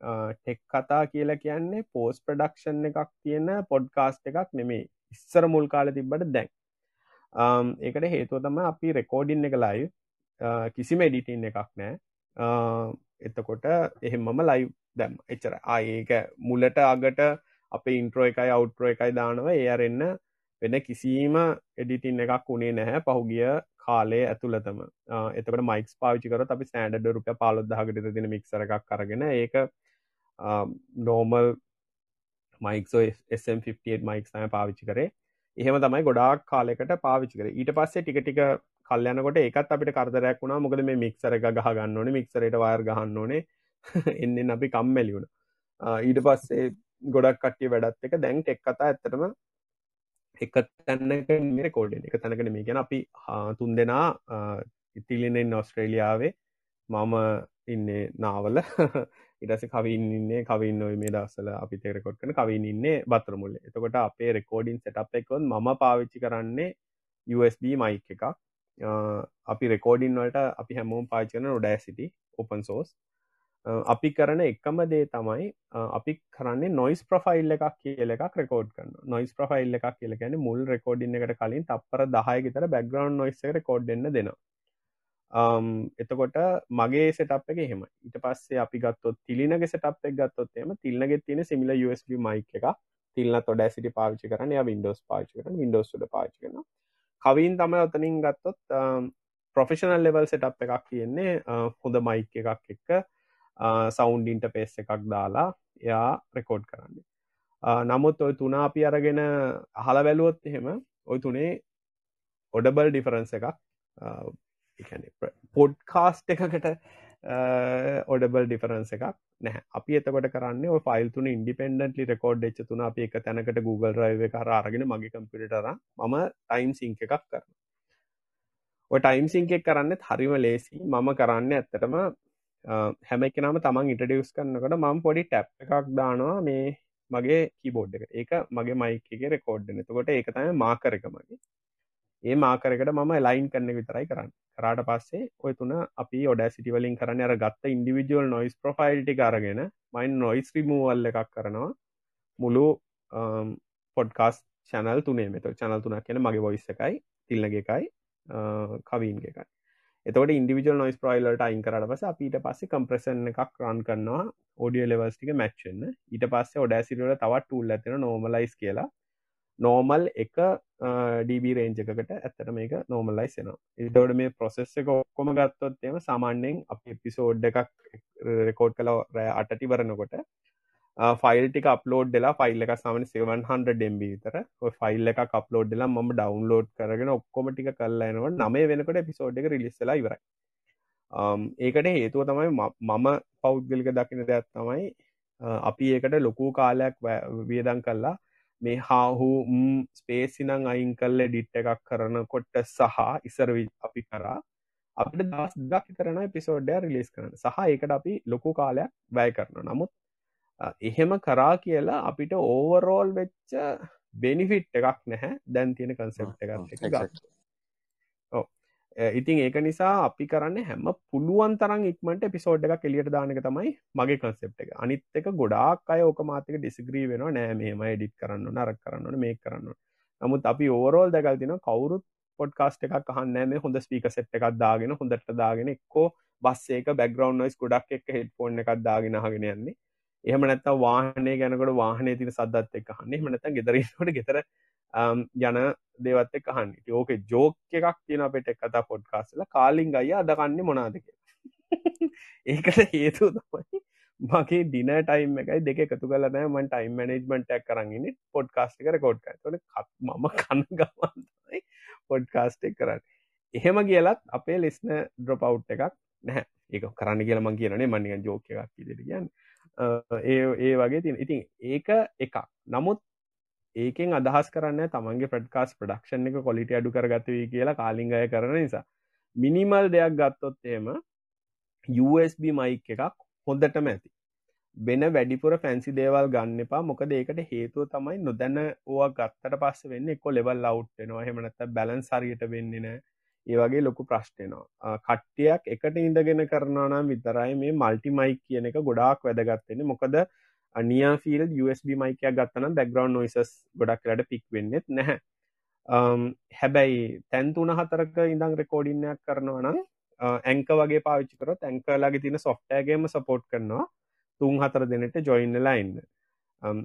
ටෙක් කතා කියලා කියන්නේ පෝස් ප්‍රඩක්ෂන් එකක් තියෙන පොඩ්කාස්ට එකක් නෙමේ ඉස්සර මුල් කාල තිබ්බට දැන්. ඒකට හේතුව තම අපි රෙකෝඩින් එක ලයි කිසිම එඩිටින් එකක් නෑ. එතකොට එහෙමම ලයිව් දැම් එච්චර ආඒක මුලට අගට අප ඉන්ට්‍රෝ එකයි අවුට්‍රෝ එකයි දානව. ඒරෙන්න වෙන කිසිීම එඩිටින් එකක් වුණේ නැහැ පහුගිය කාලේ ඇතුළතම. එතකට මයික් පාවිචිකර අපි සෑන්ඩ රුප පාලොදහකට තින මික්සර එකක් කරගෙන ඒක නෝමල් මයික්ෝ SM58 මයික් සම පාවිච්චි කරේ. එහෙම තමයි ගොඩාක් කාලෙකට පාවිච්චි කර. ඊට පස්සේ ටික ටික කල්යනකොට ඒකත් අපිට කරදරයක් වුණා. මොකද මේ මික්සර එක ගහ ගන්න ඕනේ මික්සරට වයර් ගහන්න ඕනේ. එන්නෙන් අපි කම්මැලි වුණ. ඊට පස්සේ ගොඩක් කට්ටිය වැඩත් එක දැන් එක් කතා ඇත්තටම එක තැන්නක මේ කෝඩ එක තැනකට මේ ගැන අපි තුන් දෙනා ඉතිලිනෙන් ඔස්ට්‍රේලියාවේ මම ඉන්නේ නාවල. ඉටස කවින් ඉන්නේ කවින් නොයි මේ දස්සල අපි තෙරකොට් කන කවින් ඉන්නේ බත්‍රමුල්ල එතකොට අපේ රෙකෝඩින් සටප් එකකොන් ම පාවිච්චි කරන්නේ USB මයික් එකක්. අපි රෙකෝඩින් වලට අපි හැමෝම් පාචන ොඩෑ සිටි ඔපන් සෝස් අපි කරන එකම දේ තමයි අපි කරන්නේ නොයිස් ප්‍රෆයිල් එකක් කියල එකක් රෙකෝඩ් කරන්න නොයිස් ප්‍රෆයිල් එකක් කියල ගැන මුල් රෙකෝඩින් එකට කලින් තපර දහය තර බැග්‍රවන්් නොයිස් රෙකෝඩ්න්න දෙනවා. Um, එතකොට මගේ සටප් එක හෙම ඊට පස්සේ අපි ගත්තොත් තිලිනගේ සටප් එක ගත්තොත් එම තිල්නගෙ තියෙන සිමිල USB මයික් එක තිල්න තොඩ සිටි පාවිචි කරන ය වින්ඩෝස් පාචි කරන වින්ඩෝස්ට පාචි කරන කවින් තම ඔතනින් ගත්තොත් ප්‍රොෆෙෂනල් ලෙවල් සටප් එකක් තියෙන්නේ uh, හොඳ මයික් එකක් එක්ක සෞන්් ඉන්ට පේස් එකක් දාලා එයා රෙකෝඩ් කරන්න. uh, නමුත් ඔය තුනා අපි අරගෙන අහල වැලුවොත් එහෙම ඔය තුනේ ඔඩබල් ඩිෆරන්ස එකක් uh, පොඩ්කාස්ට් එකකට ඔඩබල් ඩිෆරන්ස එකක් නෑ අපි එතකොට කරන්න ෆයිල් තුන ඉන්ඩිපෙන්ඩන්ටලි රෙකෝඩ් එච් තුන අප එක තැනකට Google රයිව කර අරගෙන මගේ කම්පිටර මම ටයිම් සිංක එකක් කරන ඔය ටයිම් සිංක එක කරන්න හරිම ලේසි මම කරන්න ඇත්තටම හැම එක නම තමන් ඉටඩියස් කරන්නකට මම පොඩි ටැප් එකක් දානවා මේ මගේ කීබෝඩ් එක ඒක මගේ මයික එක රෙකෝඩ්න එතකොට ඒක තම මාකර එක මගේ. ඒ මාකරකට මම ලයින් කරන්න විතරයි කරන්න. කරාට පස්සේ ඔය තුන අපි ඔඩ සිටිවලින් කරන්න අර ගත්ත ඉන්ඩිවිජුවල් නොයිස් ප්‍රොෆයිල්ටි අරගෙන මයින් නොයිස් රිමූවල් එකක් කරනවා. මුළු පොඩ්කාස් චැනල් තුනේ මෙත චනල් තුනක් කියන මගේ වොයිස් එකයි තිල්ලගේ එකයි කවීන්ගේ එකයි. එතකට ඉන්ඩිවිජල් නොයිස් ප්‍රයිල්ලට අයින් කරට පස අපිට පස්සේ කම්ප්‍රසන් එකක් රන් කරනවා ඔඩිය ලෙවස්ටික මැච්චන්න ඊට පස්සේ ඔඩෑසිරට තවත් ටූල් ඇතින නෝමලයිස් කියලා. නෝමල් එක ඩබ රේන්ජකට ඇත්තට මේක නෝමලයිස්සෙනවා එතවට මේ ප්‍රොසෙස් එක ඔක්කොම ගත්තොත් එම සාමාන්‍යෙන් අප එපිසෝඩ් එකක් රෙකෝඩ් කල රෑ අටටි වරනකොට ෆයිල් ටික අප්ලෝඩ් දෙලා ෆයිල් එක සාමන 700 ඩෙම්බි තර ෆයිල් එක අප්ලෝඩ් දෙලා ම ඩවන්ලෝඩ් කරගෙන ඔක්කොම ටික කල්ලනවට නමේ වෙනකට පිසෝඩ් එක රිලිස්සලා ඉවරයි. ඒකට හේතුව තමයි මම පෞද්ගලික දකින දෙයක් තමයි අපි ඒකට ලොකු කාලයක් වියදන් කල්ලා මේ හාහු ස්පේසිනං අයින් කල්ල ඩිට් එකක් කරනකොට සහ ඉසර අපි කරා. අපිට දස් දක් කරන පිසෝඩ්ඩය රිලිස් කරන සහ ඒකට අපි ලොකු කාලයක් වැය කරන නමුත් එහෙම කරා කියලා අපිට ඕවරෝල් වෙච්ච බෙනිෆිට් එකක් නැහැ. දැන් තියෙන කන්සෙප් එකත් එක ගත්ත ඉතින් ඒක නිසා අපි කරන්න හැම පුළුවන් තරන් ඉක්මට පිසෝඩ් එක කෙලියට දානක තමයි මගේ කන්සෙප් එක. අනිත් එක ගොඩාක් අය ඕක මාතික ඩිසිග්‍රී වෙන නෑ මේම එඩිත් කරන්න නරක් කරන්න මේ කරන්න නමුත් අපි ඕරෝල් දැකල් තින කවුරුත් පොඩ්කාස්ට එකක් අහන්න මේ හොඳ ස්පික සෙට් එකක් දාගෙන හොඳට දාගෙන එක්කෝ බස්සේක බැග්‍රවන්් නොයිස් ගොඩක් එක් හෙට්ෆෝන් එකක් දාගෙන හගෙන යන්නේ එහෙම නැත්ත වාහනේ ගැනකට වාහනේ තින සදත් එක් හන්නේ හමනත ගෙදරට ගෙතර යන දේවත් එක් අහන්න. ඕක ජෝක එකක් තියෙන අපට කතා පොඩ්කාස්ල කාලින් අය අදකන්නේ මොනාදක ඒකට හේතු තමයි මගේ ඩින ටයිම් එකයි දෙක එකතු කලන මන් ටයිම් මනජමටක් කරන්න පොඩ්කාස්ට කර කෝඩ් තොට මම කන්න ගමන්යි පොඩ්කාස්ට් එක කරන්න. එහෙම කියලත් අපේ ලෙස්න ඩ්‍රොපව් එකක් නැහැ. ඒක කරන්න කියල මං කියනේ මනික ජෝක එකක් කිදට කියන්න ඒ ඒ වගේ තින් ඉතින් ඒක එක නමුත් ඒකෙන් අදහස් කරන්න තමන්ගේ ප්‍රඩ්කාස් ප්‍රඩක්ෂන් එක කොලිට අඩු කරගතවී කියලා කාලිංගය කරන නිසා. මිනිමල් දෙයක් ගත්තොත් එම USB මයික් එකක් හොඳටම ඇති. වෙන වැඩිපුර ෆැන්සි දේවල් ගන්න එපා. මොකද ඒකට හේතුව තමයි නොදැන ඕ ගත්තට පස්ස වෙන්න එක්කො ලෙවල් ලව්ට්නවා හෙමනත බැලන් සරියට වෙන්නන ඒවගේ ලොකු ප්‍රශ්ටයනවා කට්ටියක් එකට ඉඳගෙන කරනනම් විතරයි මේ මල්ටිමයික් කියන එක ගොඩාක් වැදගත්වෙන මොකද අනියා ෆිල් USB මයිකයක් ගත්තනම් බැග්‍රවන්් නොයිසස් ගොඩක් ලට පික් වෙන්නෙත් නැහැ. හැබැයි තැන්තුන හතරක ඉඳං රෙකෝඩින්නයක් කරනවා නම් ඇංක වගේ පාවිච්චි කරොත් ඇංකලාගේ තින සොෆ්ටෑගේම සපෝට් කරනවා. තුන් හතර දෙනට ජොයින්නලා ඉන්න.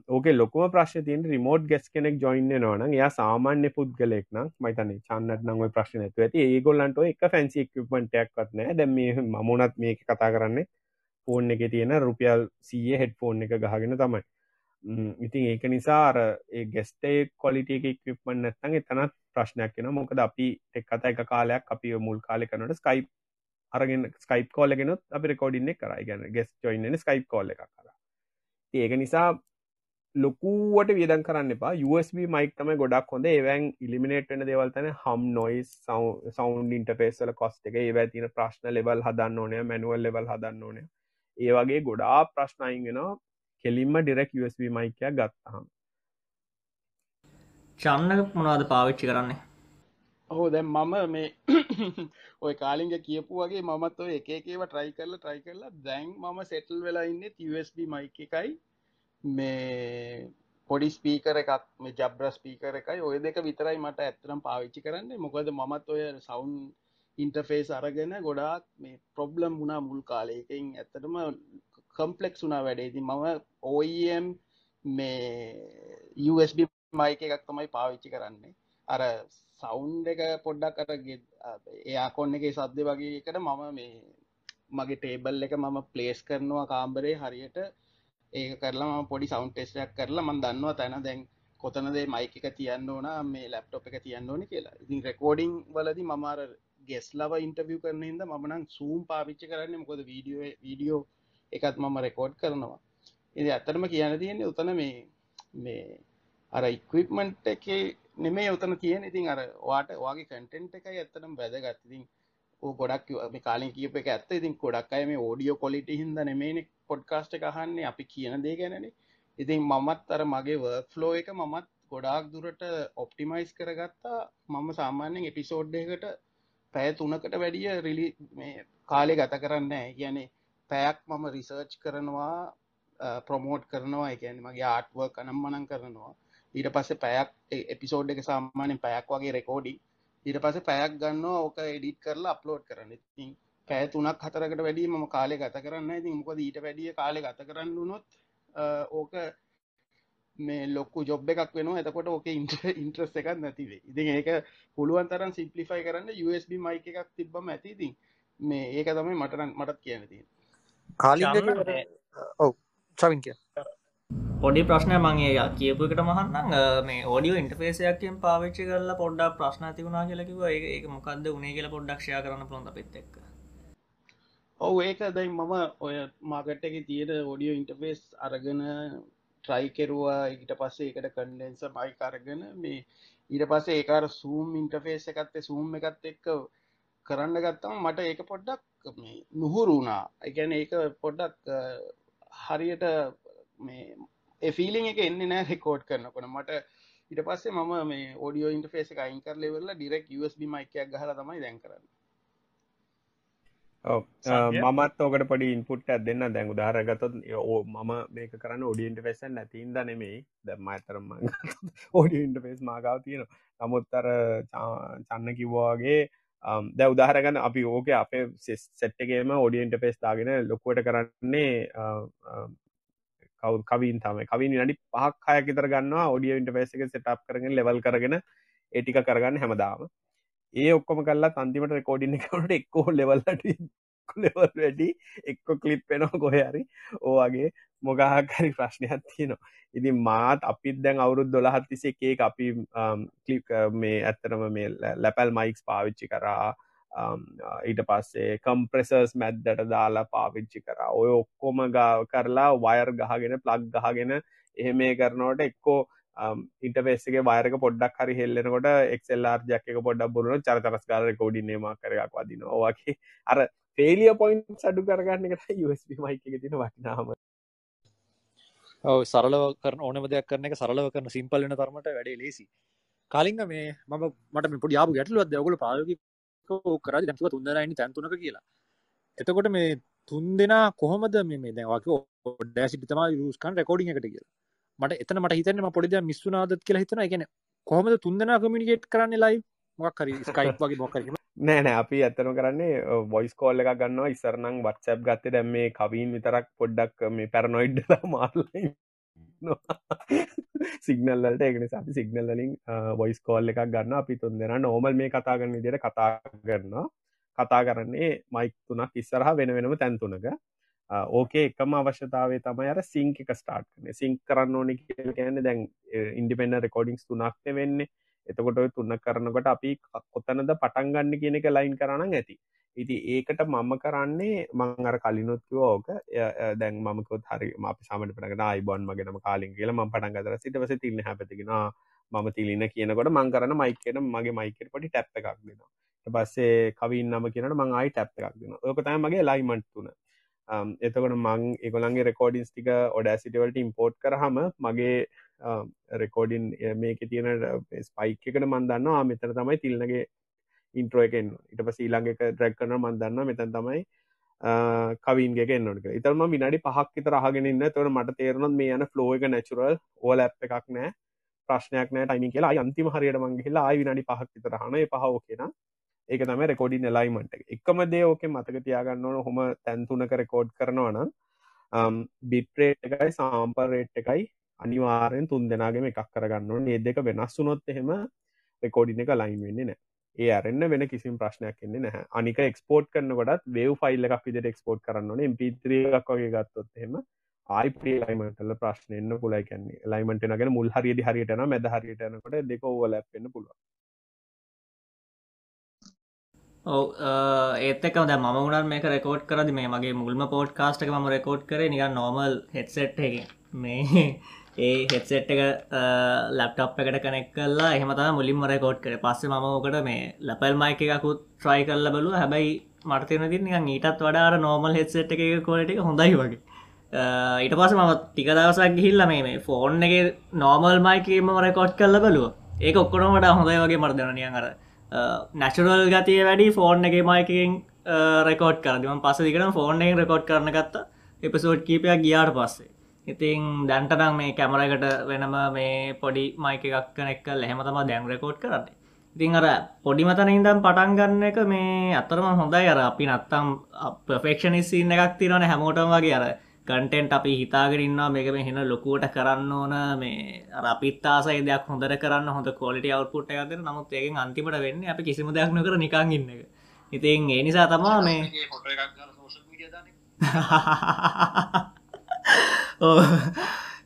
ඕක ලොකම ප්‍රශ් තින් රිමෝට් ගෙස් කෙනෙක් ජොයින්න නවන යා සාමාන්‍ය පුද්ගලෙක් නම් මයිතන චන්නට නංව ප්‍රශ්න ඇතු ඇති. ඒගොල්ලන්ට එක ෆැන්සි ක්පමටයක් නෑ දැම මමුණත් මේක කතා කරන්නේ ෆෝන් එක තියෙන රුපියල් සීය හෙඩ්ෆෝන් එක ගහගෙන තමයි. ඉතින් ඒක නිසාර ඒ ගෙස්ටේ කොලිට එකක්පමන් නැත්තන් එතනත් ප්‍රශ්නයක් කෙන මොකද අපි එක් කත එක කාලයක් අපි මුල් කාලෙ කනට ස්කයිප් අරගෙන ස්කයිප් කෝලගෙනොත් අපි රෙකෝඩින්න කරයි ගැන ගෙස් ජොයින්න ස්කයිප් කෝල එක කර. ඒක නිසා ලොකුවට වියදන් කරන්න එපා. USB මයික් තමයි ගොඩක් හොඳ. ඒවැන් ඉලිමිනේට් වෙන දේවල්තන හම් නොයිස් සෞන්් ඉන්ටපේසල කොස්ට එක. ඒවැ තින ප්‍රශ්න ලෙවල් හදන්න ඕනය මැනුවල් ලෙවල් හදන්න ඕනය ඒ වගේ ගොඩා ප්‍රශ්නයිගෙන කෙලින්ම ඩිරෙක් USB මයිකයක් ගත්තහම්. චන්න මොනාද පාවිච්චි කරන්නේ? ඔහෝ දැම් මම මේ ඔය කාලිග කියපු වගේ මමත් ඔය එකේව ට්‍රයි කරල ට්‍රයි කරලා දැන් මම සෙටල් වෙලා ඉන්න USB මයික එකයි මේ පොඩි ස්පීකර එකක් මේ ජබ්‍ර ස්පීකර එකයි. ඔය දෙක විතරයි මට ඇත්තරම් පාවිච්චි කරන්නේ. මොකද මමත් ඔය සවුන් ඉන්ටර්ෆේස් අරගෙන ගොඩාක් මේ ප්‍රොබ්ලම් වුණා මුල් කාලයකින් ඇත්තටම කම්පලෙක්ස් වුනා වැඩේති මම OEM මේ USB මයික එකක් තමයි පාවිච්චි කරන්නේ. අර සෞන්් එක පොඩ්ඩක් අර එයාකොන්න එක සද්‍ය වගේ එකට මම මේ මගේ ටේබල් එක මම ප්ලේස් කරනවා කාම්බරේ හරියට. ඒක කරලා පොඩි සෞන්් ටෙස්ටයක් කරලා මන් දන්නවා තැන දැන් කොතනදේ මයික එක තියන්න ඕන මේ ලැප්ටොප් එක තියන්න ඕනි කියලා. ඉතින් රෙකෝඩිං වලදි මමාර ගෙස්ලව ඉන්ටවිය කරන හිද මනං සූම් පාවිච්චි කරන්න මොකොද වීඩියෝ වීඩියෝ එකත් මම රෙකෝඩ් කරනවා. එ ඇත්තරම කියන්න තියෙන්නේ උතන මේ මේ අර ඉක්විප්මන්ට් එක නෙමේ උතන තියෙන ඉතින් අර වාට වගේ කටෙන්ට් එකයි ඇත්තනම් වැදගත්තිතින් ඕ ගොඩක් මේ කාලින් කියප එක ඇත්ත. ඉතින් ගොඩක් අය මේ ඕඩියෝ කොලිට හිද නෙමේනෙ පොඩ්කාස්ට එකහන්නේ අපි කියන දේ ගැනනේ. ඉතින් මමත් අර මගේ වර්ක් ෆ්ලෝ එක මමත් ගොඩාක් දුරට ඔප්ටිමයිස් කරගත්තා. මම සාමාන්‍යෙන් එපිසෝඩ්ඩයකට පැය තුනකට වැඩිය රිලි මේ කාලෙ ගත කරන්න කියන්නේ පැයක් මම රිසර්ච් කරනවා ප්‍රමෝට් කරනවා. එකන මගේ ආට්ව කනම් මනන් කරනවා. ඊට පස්සේ පැයක් එපිසෝඩ් එක සාමානෙන් පැයක් වගේ රෙකෝඩි ඊට පස පැයක් ගන්න ඕක එඩිට් කරලා අප්ලෝඩ් කරන්න. ඉතින් පැය තුනක් හතරකට වැඩි ම කාලෙ ගත කරන්න ඉතින් මොකද ඊට වැඩිය කාලෙ ගත කරන්න වුණොත් ඕක මේ ලොක්කු ජොබ් එකක් වෙන එතකොට ඕක ඉන්ට ඉන්ට්‍රස් එකක් නැතිවේ ඉතින් ඒක පුළුවන් තරන් සිම්පලිෆයි කරන්න USB මයික එකක් තිබ්බම ඇතිතින් මේ ඒක තමයි මටරන් මටත් කියනති කාලි ඔව චවින් කිය. පොඩි ප්‍රශ්නය මගේ කියපු එකට මහන්න මේ ඕඩියෝ ඉන්ටෆේසයක්ෙන් පාවිච්චි කරලා පොඩ්ඩක් ප්‍රශ්න තිවුණනා කියලකිව ඒක මොකක්ද උනේ කියල පොඩ්ඩක්ෂය කරන්න පොඳ පෙත් එක් ඔව ඒක දැයි මම ඔය මාකට් එක තියෙන ඔඩියෝ ඉන්ටෆේස් අරගෙන ට්‍රයි කෙරවා. ඊට පස්සේ එකට කන්ඩෙන්ස මයි කරගෙන මේ ඊට පස්සේ ඒකාර සූම් ඉන්ටෆේස් එකත්තේ සූම් එකත් එක්ක කරන්න ගත්තම මට ඒක පොඩ්ඩක් නුහුරුුණා එකැන ඒක පොඩ්ඩක් හරියට මේ එෆිලිං එක එන්න නෑ රෙකෝඩ් කරනකොට. මට ඉට පස්සේ මම මේ ෝඩියෝ ඉන්ටෆේස එක අයින්කර ලෙවල්ල ඩිරෙක් USB මයිකයක් ගහල තමයි දැන් කරන්න. මමත් ඕකට පඩි ඉන්පුට් දෙන්න. දැන් උදාරගතොත් ඕ මම මේක කරන්න ඔඩියන්ට පෙසන් නැතින්ද නෙමෙයි. දැම ඇතරම ඕඩියන්ට පෙස් මාගාව තියෙන නමුත් අර චන්න කිව්වාගේ දැ උදාහරගන්න අපි ඕක අපේ සෙට්ටගේම ඔඩියන්ට පෙස් දාගෙන ලොකුවට කරන්නේ කවු කවින් තම කවින් නඩි පහක් හය කිතර ගන්නවා ඔඩිය ඉන්ට පෙස එක සටප් කරගෙන ලෙවල් කරගෙන ඒටික කරගන්න හැමදාම ඒ ඔක්කොම කල්ලා තන්තිමට රෙකෝඩින්න කනට එක්කෝ ලෙවල්ලට ලෙවල් වැඩි එක්කො කලිප් වෙනවා කොහරි ඕගේ මොගහකරි ප්‍රශ්නයක් තියනවා. ඉතින් මාත් අපිත් දැන් අවුරුද් දොළහත් තිසේ එකේ අපි um, කලිප් uh, මේ ඇත්තරම මේ ලැපැල් මයික්ස් පාවිච්චි කරා. Um, uh, ඊට පස්සේ කම්ප්‍රෙසර්ස් මැද්දට දාලා පාවිච්චි කරා. ඔය ඔක්කොම ගා කරලා වයර් ගහගෙන ප්ලග් ගහගෙන එහෙ මේ කරනවට එක්කෝ Um, ඉන්ටපේස්සගේ වයරක පොඩ්ඩක් හරි හෙල්ලෙනකොට එක්සෙල්ලාර් ජැක එක පොඩ්ඩක් බුරුණ චරතරස් කාර කෝඩින්නේම කරක් වදින ඕවාගේ අර ෆේලිය පොයින්් සඩු කරගන්න එකට USB මයික එක තින වටිනාම. සරලව කරන ඕනම දෙයක් කරන එක සරලව කරන සිම්පල්ලන තරමට වැඩේ ලේසි කාලිංග මේ මම මට පොඩි යාපු ගැටලුවත් ඔගුල පාලකි කර දැතුව තුන්දරයිනි තැන්තුනක කියලා. එතකොට මේ තුන් දෙනා කොහොමද මේ දැවක ඩෑසි තම යස්කන් රෙකෝඩිං එකට කියලා. මට එතන මට හිතන්නම පොඩිද මිස්සුනාදත් කියලා හිතන ගැන කොහොමද තුන්දෙනා කමිනිකේට් කරන්න ලයි මොක් හරි ස්කයිප් වගේ මොකරම නෑනෑ අපි ඇත්තන කරන්නේ වොයිස් කෝල්ල එක ගන්නවා. ඉස්සරනං වත්සැප් ගත්තේ දැම් මේ කවීන් විතරක් පොඩ්ඩක් මේ පැරනොයිඩ්ඩ මාර්ලයි සිගනල්ලට ඒකන අපි සිගනල්ලින් වොයිස් කෝල් එකක් ගන්න අපි තුන් දෙෙන නෝමල් මේ කතා කරන්න විදියට කතා කරන්න කතා කරන්නේ මයික් තුනක් ඉස්සරහ වෙන වෙනම තැන්තුනක ඕකේ එකම අවශ්‍යතාවේ තමයි අර සිංක එක ස්ටාර්ට් කන සිංක් කරන්න ඕනි කියන්න දැන් ඉන්ඩිපෙන්ඩ රෙකෝඩිංස් තුනක්ත වෙන්නේ එතකොට ඔය තුන්න කරනකොට අපි කොතනද පටන්ගන්න කියන එක ලයින් කරන්න ඇති. ඉති ඒකට මම කරන්නේ මං අර කලිනොත්ව ඕක. දැන් මමකොත් හරි අපි සමට පටගෙන අයිබොන් මගෙනම කාලින් කියල ම පටන් ගතර සිටවස තිල්න්න හැපතිගෙන මම තිලින කියනකොට මං කරන මයි කියන මගේ මයිකට පොටි ටැප් එකක් දෙනවා. පස්සේ කවින් නම කියනට මං අයි ටැප් එකක් දෙන ඕකතයි මගේ ලයිමන්ට් තුන. Um, එතකොට මං එකගොලන්ගේ රෙකෝඩින්ස් ටික ඔඩෑසිටවලට ඉම්පෝට් කරහම මගේ um, රෙකෝඩින් මේක තියෙන uh, ස්පයික් එකට මන්දන්නවා මෙතර තමයි තිල්නගේ ඉන්ට්‍රෝ එකෙන් ඉට පස ඊළඟ එක ඩ්‍රැක් කරන මන්දන්න මෙතැන් තමයි කවින්ගේ නොක ඉතරම විනාඩි පහක් රහගෙන ඉන්න. තොට මට තේරනොත් මේ යන ෆ්ලෝ එක නැචුරල් ඕල ඇ් එකක් නෑ ප්‍රශ්නයක් නෑ ටයිමි කියලා. අන්තිම හරියට මංගේලා ආයි විනාඩි පහක් විතරහන පහෝ කියෙන ඒක තම රෙකෝඩින් එලයිමට එකම දේ ඕක මතක තියාගන්න ඕන හොම තැන්තුනක රෙකෝඩ් කරනවන බිට්‍රේට් um, එකයි සාම්පරේට් එකයි අනිවාරෙන් තුන් දෙනාගේම එකක් කරගන්න ඒ දෙක වෙනස් වුනොත් එහෙම රෙකෝඩින එක ලයින් වෙන්නේ නෑ ඒ අරන්න වෙන කිසිම ප්‍රශ්නයක් එන්නේ නැහැ. අනික එක්ස්පෝට් කරනකොටත් වේව් ෆයිල් එකක් විදිට එක්ස්පෝට් කරන්න ඕනේ. MP3 එකක් වගේ ගත්තොත් එහෙම ආයිප්‍රී ලයිමටල ප්‍රශ්න එන්න පුලයි කන්නේ ලයිමට නගෙන මුල් හරියට හරියටන මැද හරියටනකොට දෙක ඕවල ඇන්න පුළුව ඔව ඒත්තක ද ම උනත් මේක රෙකෝඩ් කරදි මේ මගේ මුල්ම පෝට් කාස්ටක ම රෙකෝඩ් කර නික නොමල් හෙට්සෙට් එක මේ ඒ හෙත්සෙට් එක ලප්ටප් එකට කනෙක් කල්ලා එහමතා මුලින්ම රෙකෝඩ් කර. පස්සේ ම ඕකට මේ ලපල් මයික එකකුත් ට්‍රයි කරල බලු හැබැයි මර්තයන ති නික ඊටත් වඩාර නෝමල් හෙත්සෙට් එක කොලට එක හොඳයි වගේ. ඊට පස මම ටික දවසක් ගිහිල්ල මේ ෆෝන් එක නෝමල් මයිකම රෙකෝඩ් කල්ල බලුව. ඒක ඔක්කොන වඩා හොඳයි වගේ මර්දනනිය අර නැචුරල් ගතිය වැඩි ෆෝන් එක මයිකෙන් රෙකෝඩ් කරදම පස දිකට ෆෝන් එක රෙකෝඩ් කරන ගත්ත එපසෝඩ් කීපයක් ගියාට පස්සේ. ඉතින් දැන්ටනම් මේ කැමරකට වෙනම මේ පොඩි මයික එකක් කනෙක්කල් එහෙම තම දැන් රෙකෝඩ් කරන්නේ. ඉතින් අර පොඩි මතන ඉදම් පටන් ගන්න එක මේ අතරම හොඳයි. අර අපි නත්තම් පෆෙක්ෂනිස්සින්න එකක් තිරන හැමෝටම වගේ. අර කටෙන්ට අපි හිතාගරන්නවා මේක මේ හෙන ලොකුවට කරන්න ඕන. මේ අපිත්තාසයි දෙයක් හොඳර කරන්න හොඳ කොලිට අවුපුට් එකද නමුත් ඒකෙන් අන්තිමට වෙන්න අපි කිසිම දෙයක් නොකර නිකං ඉන්න එක. ඉතින් ඒ නිසා තමා මේ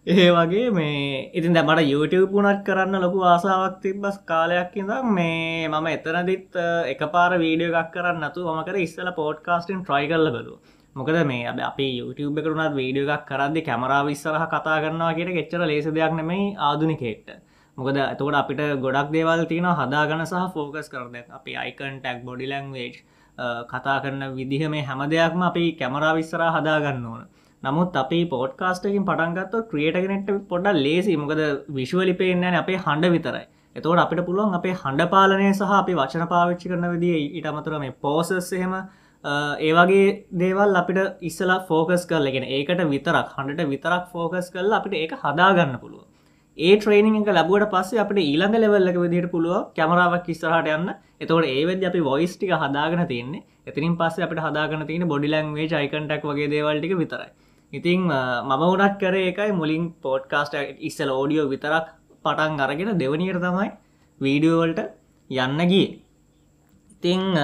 ඒ වගේ මේ ඉතින් දැමට YouTube පුනත් කරන්න ලොකු ආසාාවක් තිබ්බස් කාලයක් ඉඳම් මේ මම එතනදිත් එක පාර වීඩියෝ එකක් කරන්න නතු මකර ඉස්සල පෝඩ්කාස්ටින් ට්‍රයි කරල බලු මොකද මේ අද අපි YouTube එකරුණත් වීඩියෝ එකක් කරදදි කැමරාව ඉස්සරහ කතා කරනවා කියට ගෙච්චර ලේස දෙයක් නෙමයි ආදුනිකෙක්ට මොකද ඇතකොට අපිට ගොඩක් දේවල් තියෙන හදාගන සහ ෆෝකස් කරද අපි අයිකන් ටැක් බොඩි ලංවේජ් කතා කරන විදිහ මේ හැම දෙයක්ම අපි කැමරා විස්සරා හදාගන්න ඕන. නමුත් අපි පෝඩ්කාස්ටකින් පටන්ගත්ත ක්‍රියටගෙනෙට පොඩ ලේසි. මොකද විශ්වලි පේෙන්න්න අපේ හඬ විතරයි. එතවට අපිට පුළුවන් අපේ හඬ පාලනය සහ අපි වචන පාවිච්චි කරන විදිිය ඊට අමතුර මේ පෝසස් එහෙම ඒවගේ දේවල් අපිට ඉස්සලා ෆෝකස් කරලගෙන ඒකට විතරක් හඬට විතරක් ෆෝකස් කරල අපිට ඒක හදාගන්න පුළුව ඒ ට්‍රේනිං එක ලැබුවට පස්සේ අපට ඊළඟ ලෙවල්ලක විදිහට පුළුව කැමරාවක් ඉස්සරහට යන්න. එතවට ඒවෙද අපි වොයිස් ටික හදාගෙන තියන්නේ එතිනින් පස්සේ අපට හදාගන තියෙන බොඩි ලංවේ චයිකන්ටක් වගේ දේවල්ටික විතරයි. ඉතිං මම උනත් කරේ එකයි මුලින් පෝඩ්කාස්ට ඉස්සල ඕඩියෝ විතරක් පටන් අරගෙන දෙවනියට තමයි වීඩියෝවල්ට යන්න ගිය. ඉතිං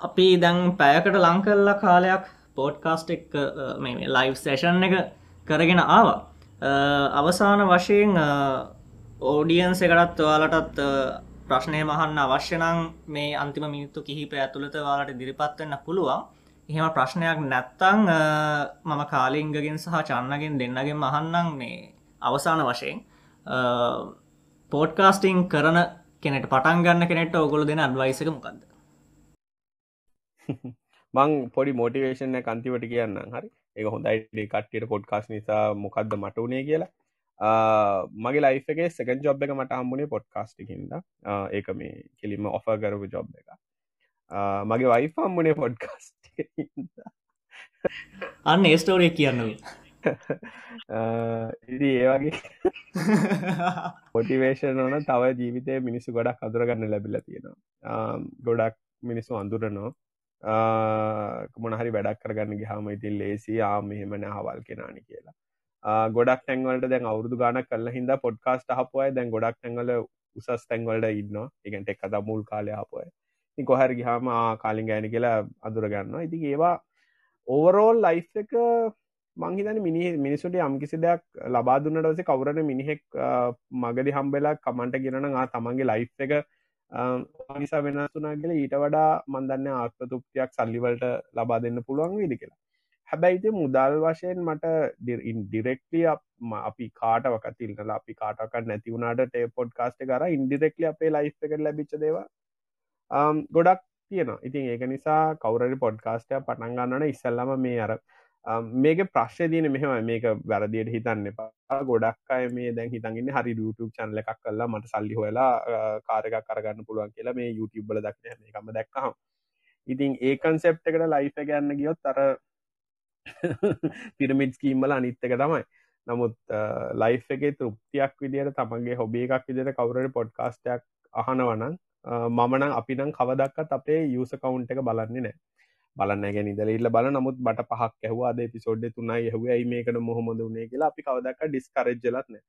අපි දැන් පැයකට ලංකල්ලා කාලයක් පෝඩ්කාස්ට එක් මේ ලයිව් සේෂන් එක කරගෙන ආවා. අවසාන වශයෙන් ඕඩියන්ස එකටත් ඔයාලටත් ප්‍රශ්නය මහන්න අවශ්‍යනං මේ අන්තිම මිනිත්තු කිහිප ඇතුළත වාලට දිරිපත්වන්න පුළුවන්. එහෙම ප්‍රශ්නයක් නැත්තං මම කාලිංගගෙන් සහ චන්නගෙන් දෙන්නගෙන් මහන්නම් මේ අවසාන වශයෙන්. පෝඩ්කාස්ටිං කරන කෙනෙට පටන් ගන්න කෙනෙට ඔගොල දෙන අඩවයිසක මොකක්ද මං පොඩි මෝටිවේෂන කන්තිවට කියන්න හරි? එක හොඳයි. කට්ටියට පොඩ්කාස් නිසා මොකක්ද මට වනේ කියලා. මගේ ලයිෆ එක සකන් ජොබ් එක මට හම්බුණේ පොඩ්කාස්ටිකින්ද ඒක මේ කෙලිම ඔෆ කරපු ජොබ් එක මගේ වයි හම්බුණේ පොඩ්කාස්ට අන්න ඒස්ටෝරය කියන්න ඉදි ඒ වගේ පොටිවේෂන් ඕන තව ජීවිතය මිනිස්සු ගොඩක් අදුරගන්න ලැබිල තියෙනවා. ගොඩක් මිනිස්සු අඳුරනවා මොනහරි වැඩක් කරගන්න ගහම ඉතින් ලේසි. ආම මෙහෙමන හවල් කෙනානි කියලා. ගොඩක් තැන්වලට දැන් අවුරදු ගාන කල්ල හිද පොඩ්කාස්ට හපුයි දැන් ගොඩක් තැන්වල උසස් තැන්වලට ඉන්න එකට එක් අද මුල් කාලය හපුයි කොහර ගහම කාලින් ගෑන කියලා අදුරගන්න ඉති ඒවා ඕවරෝල් ලයි් එක මංහිතන මිනි මිනිසුට යම්කිසි දෙයක් ලබා දුන්නට වසේ කවරන මිනිහෙක් මගදි හම්බෙලා කමන්ට ගෙනන තමන්ගේ ලයි් එක නිසා වෙනස්තුනා කියල ඊට වඩා මන්දන්න ආත්පතුප්තියක් සල්ලිවලට ලබා දෙන්න පුළුවන් විදි කියලා. හැබැයිති මුදල් වශයෙන් මට ඩිරෙක්ලිය අපි කාටවක තිල්නල අපි කාටක නැතිවුණට ටේ පොඩ් කාස්ට කර ඉන්ඩිරෙක්ලි අපේ ලයි් එකට ලැබිච්ච දේව ගොඩක් තියෙන ඉතින් ඒක නිසා කවරරි පොඩ්කාස්ටය පටන්ගන්නන ඉස්සල්ලම මේ අර මේක ප්‍රශ්ය දන මෙහම මේක වැරදියට හිතන්න එපා. ගොඩක් අය මේ දැන් හිතන්ගන්න හරි YouTube චනල එකක් කල්ලා මට සල්ලි හොලා කාරක කරගන්න පුළුවන් කියලා මේ YouTube බල දක්න එකම දැක්කහම්. ඉතින් ඒ කන්සෙප් එකට ලයිෆ ගන්න ගියොත් අර පිරමිඩ් කීම්මල අනිත්තක තමයි. නමුත් ලයිෆ් එක තෘප්තියක් විදියට තමන්ගේ හොබේ එකක් විදිට කවුරට පොඩ්කාස්ටයක් අහනවනන් මමනං අපිනම් කවදක්කත් අපේ යුස කවුන්් එක බලන්නේ නෑ බලන්න ගැන ඉදලඉල්ල බල නමුත් බට පහක් ඇහවාද පිසෝඩ් තුනයි හව ඇයි මේකට මොහොමද වනේ කියලා අපි කවදක් ඩිස්කරජ්ජලත්න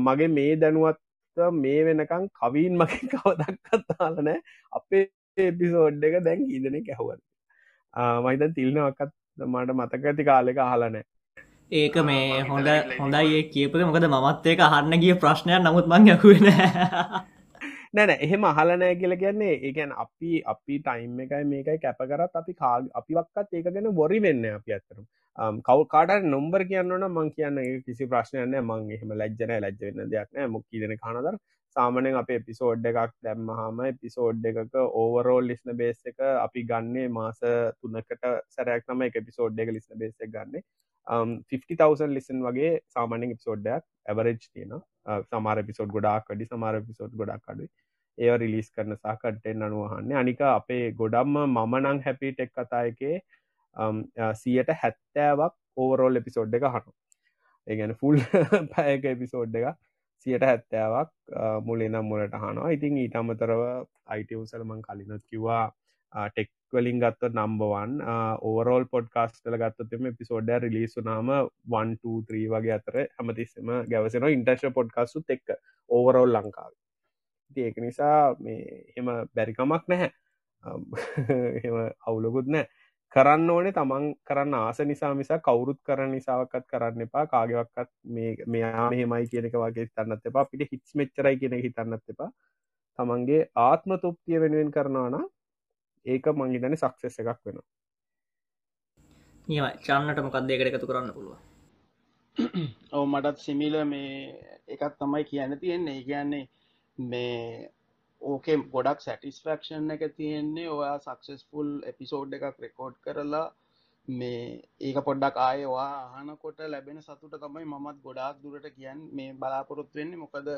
මගේ මේ දැනුවත් මේ වෙනකං කවීන් මකින් කවදක්කත්තාලනෑ අපේ එපිසෝඩ් එක දැන් ඉදන කැහුවත් මයිතන් තිල්නවක්කත් මට මතක ඇති කාලෙක අහලනෑ ඒක මේ හොඳ හොඳයි ඒ කියපක මොකද මත් ඒක අහන්න ගිය ප්‍රශ්නයක්. නමුත් මං යකුවෙන නැන එහෙම අහලනෑ කියල කියන්නේ ඒගැන් අපි අපි ටයිම් එකයි මේකයි කැප කරත් අපි කා අපිවක්කත් ඒක ගැන බොරි වෙන්න අපි ඇත්තරම් um, කව් කාට නොම්බර් කියන්නන මං කියන්න කිසි ප්‍රශ්නයන්න මං එහෙම ලැජ්ජන ලැජ්ජ වෙන්න දෙයක් නෑ. මුක්කී දෙන කානදර සාමනෙන් අප එපිසෝඩ් එකක් දැම්මහම එපිසෝඩ් එකක ඕවරෝල් ලිස්න බේස් එක අපි ගන්නේ මාස තුනකට සැරයක් තම එක එපිසෝඩ් එක ලිස්න බේස එක ගන්නේ. Um, 50,000 ලිසන් වගේ සාමානෙන් එපිසෝඩ්ඩයක් ඇවරේජ් තියෙන uh, සමාර පිසෝඩ් ගොඩක් අඩි සමාර පිසෝඩ් ගොඩක් අඩුයි. ඒ රිලිස් කරන සාකට්ටෙන් අනුවහන්න අනික අපේ ගොඩම්ම මමනං හැපි ටෙක් කතා එකේ සියට හැත්තෑවක් ඕවරෝල් එපිසෝඩ් එක හනු ඒගැන ෆුල් පැයක එපිසෝඩ් එක සියට හැත්තෑවක් මුලනම් මුලට හනවා ඉතින් ඊට අමතරව අයිටවසලමං කලිනොත් කිවා ටෙක්වලින් ගත්ත නම්බවන් ඕවරෝල් පොඩ්කාස්ටල ගත්තතම එපිසෝඩ්ඩ රිලිසුනාම 123 වගේ අතර හැමතිස්සම ගැවසෙන ඉන්ටර්ශ පොඩ්කාස්ුත් එක්ක ඕවරෝල් ලංකාව. ඒක නිසා මේ එම බැරිකමක් නැහැ. එම අවුලකුත් නෑ කරන්න ඕනේ තමන් කරන්න ආස නිසා මිසා කවුරුත් කරන්න නිසාවකත් කරන්න එපා. කාගවක්කත් මෙයා මෙහෙමයි කියනක වගේ හිතන්නත් එපා. පිට හිස් මෙච්චරයි කියෙන හිතන්නත් එපා. තමන්ගේ ආත්ම තුප්තිය වෙනුවෙන් කරනවාන ඒක මංගිතන සක්සෙස් එකක් වෙන නිය චන්නට මොකක්ද එකට එකතු කරන්න පුළුව ඔව මටත් සිමිල මේ එකත් තමයි කියන්න තියෙන්නේ. කියන්නේ මේ ඕකේ ගොඩක් සැටිස්ෆක්ෂන් එක තියෙන්නේ ඔයා සක්සෙස්ෆුල් එපිසෝඩ් එකක් රෙකෝඩ් කරලා මේ ඒක පොඩ්ඩක් ආයවා අහනකොට ලැබෙන සතුට තමයි මමත් ගොඩාක් දුරට කියන් මේ බලාපොරොත් වෙන්නේ. මොකද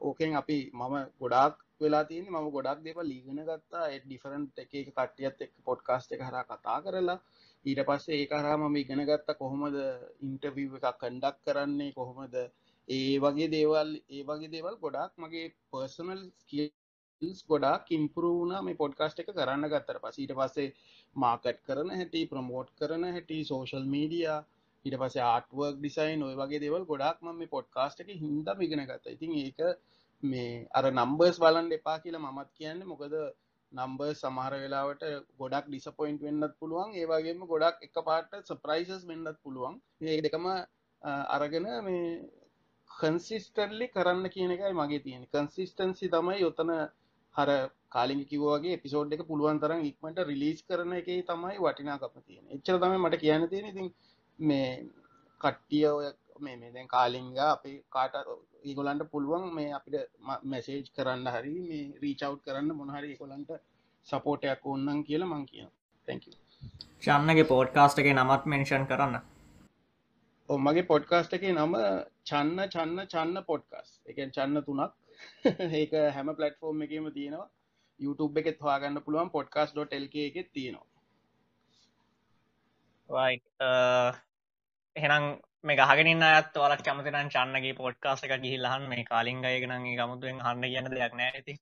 ඕකෙන් අපි මම ගොඩක් වෙලා තියන්නේ මම ගොඩක් දෙප ලීගෙන ගත්තා. ඩිෆරන්ට් එක කටියත් එක් පොඩ්කාස්ට එක හර කතා කරලා. ඊට පස්සේ ඒ කරා මම ඉගෙන ගත්ත කොහොමද ඉන්ටවීව එකක් කණ්ඩක් කරන්නේ කොහොමද ඒ වගේ දේවල් ඒ වගේ දේවල් ගොඩක් මගේ පර්සනල් ස්කිල්ස් ගොඩක් ඉම්පරුණ මේ පොඩ්කාස්ට් එක කරන්න ගත්තර පසීට පස්සේ මාකට් කරන හැටි ප්‍රමෝට් කරන හැටි සෝශල් මීඩිය ඊට පස ආටුවක් ඩිසයින් ඔය වගේ දේවල් ගොඩක් ම මේ පොඩ්කාස්ට් එක හින්දම ඉගෙන ගත්ත. ඉතින් ඒක මේ අර නම්බර්ස් බලන් එපා කියලා මමත් කියන්න. මොකද නම්බර් සමහර වෙලාවට ගොඩක් ඩිසපොයින්ට වෙන්නත් පුළුවන්. ඒවාගේම ගොඩක් එක පාට සප්‍රයිසස් වෙන්නත් පුළුවන්. ඒ දෙකම අරගෙන මේ කන්සිස්ටර්ලි කරන්න කියන එකයි මගේ තියෙන කන්සිස්ටන්සි තමයි යොතන හර කාලින් කිවගේ පිසෝඩ් එක පුළුවන් තරම් ඉක්මට රිලිස් කරන එක තමයි වටිනාකම තියෙන එච්චර තම මට කියන්න තියෙන ඉතින් මේ කට්ටිය ඔය මේ මේ දැන් කාලිංග අපි කාට ඒගොලන්ට පුළුවන් මේ අපිට මැසේජ් කරන්න හරි මේ රීචව් කරන්න මොනහරි ඒකොලන්ට සපෝටයක් ඔන්නන් කියලා මං කියන තැක චන්නගේ පෝඩ්කාස්ට් එක නමත් මෙන්ෂන් කරන්න. මගේ පොඩ්කාස්ට එක නම චන්න චන්න චන්න පොඩ්කාස් එක චන්න තුනක්. ඒක හැම පලටෆෝර්ම් එකම තියෙනවා. YouTube එකෙත් හවාගන්න පුළුවන් පොඩ්කාස්.ල්ක එකෙත් තියෙනවා. එහෙනම් මේ ගහගෙන අත් වලක් කැමතිනම් චන්නගේ පොඩ්කාස් එක ගිහිල්ලහන් මේ කාලින් අයගෙනගේ ගමුතුවෙන් හන්න කියන්න දෙයක් නෑ. ඇති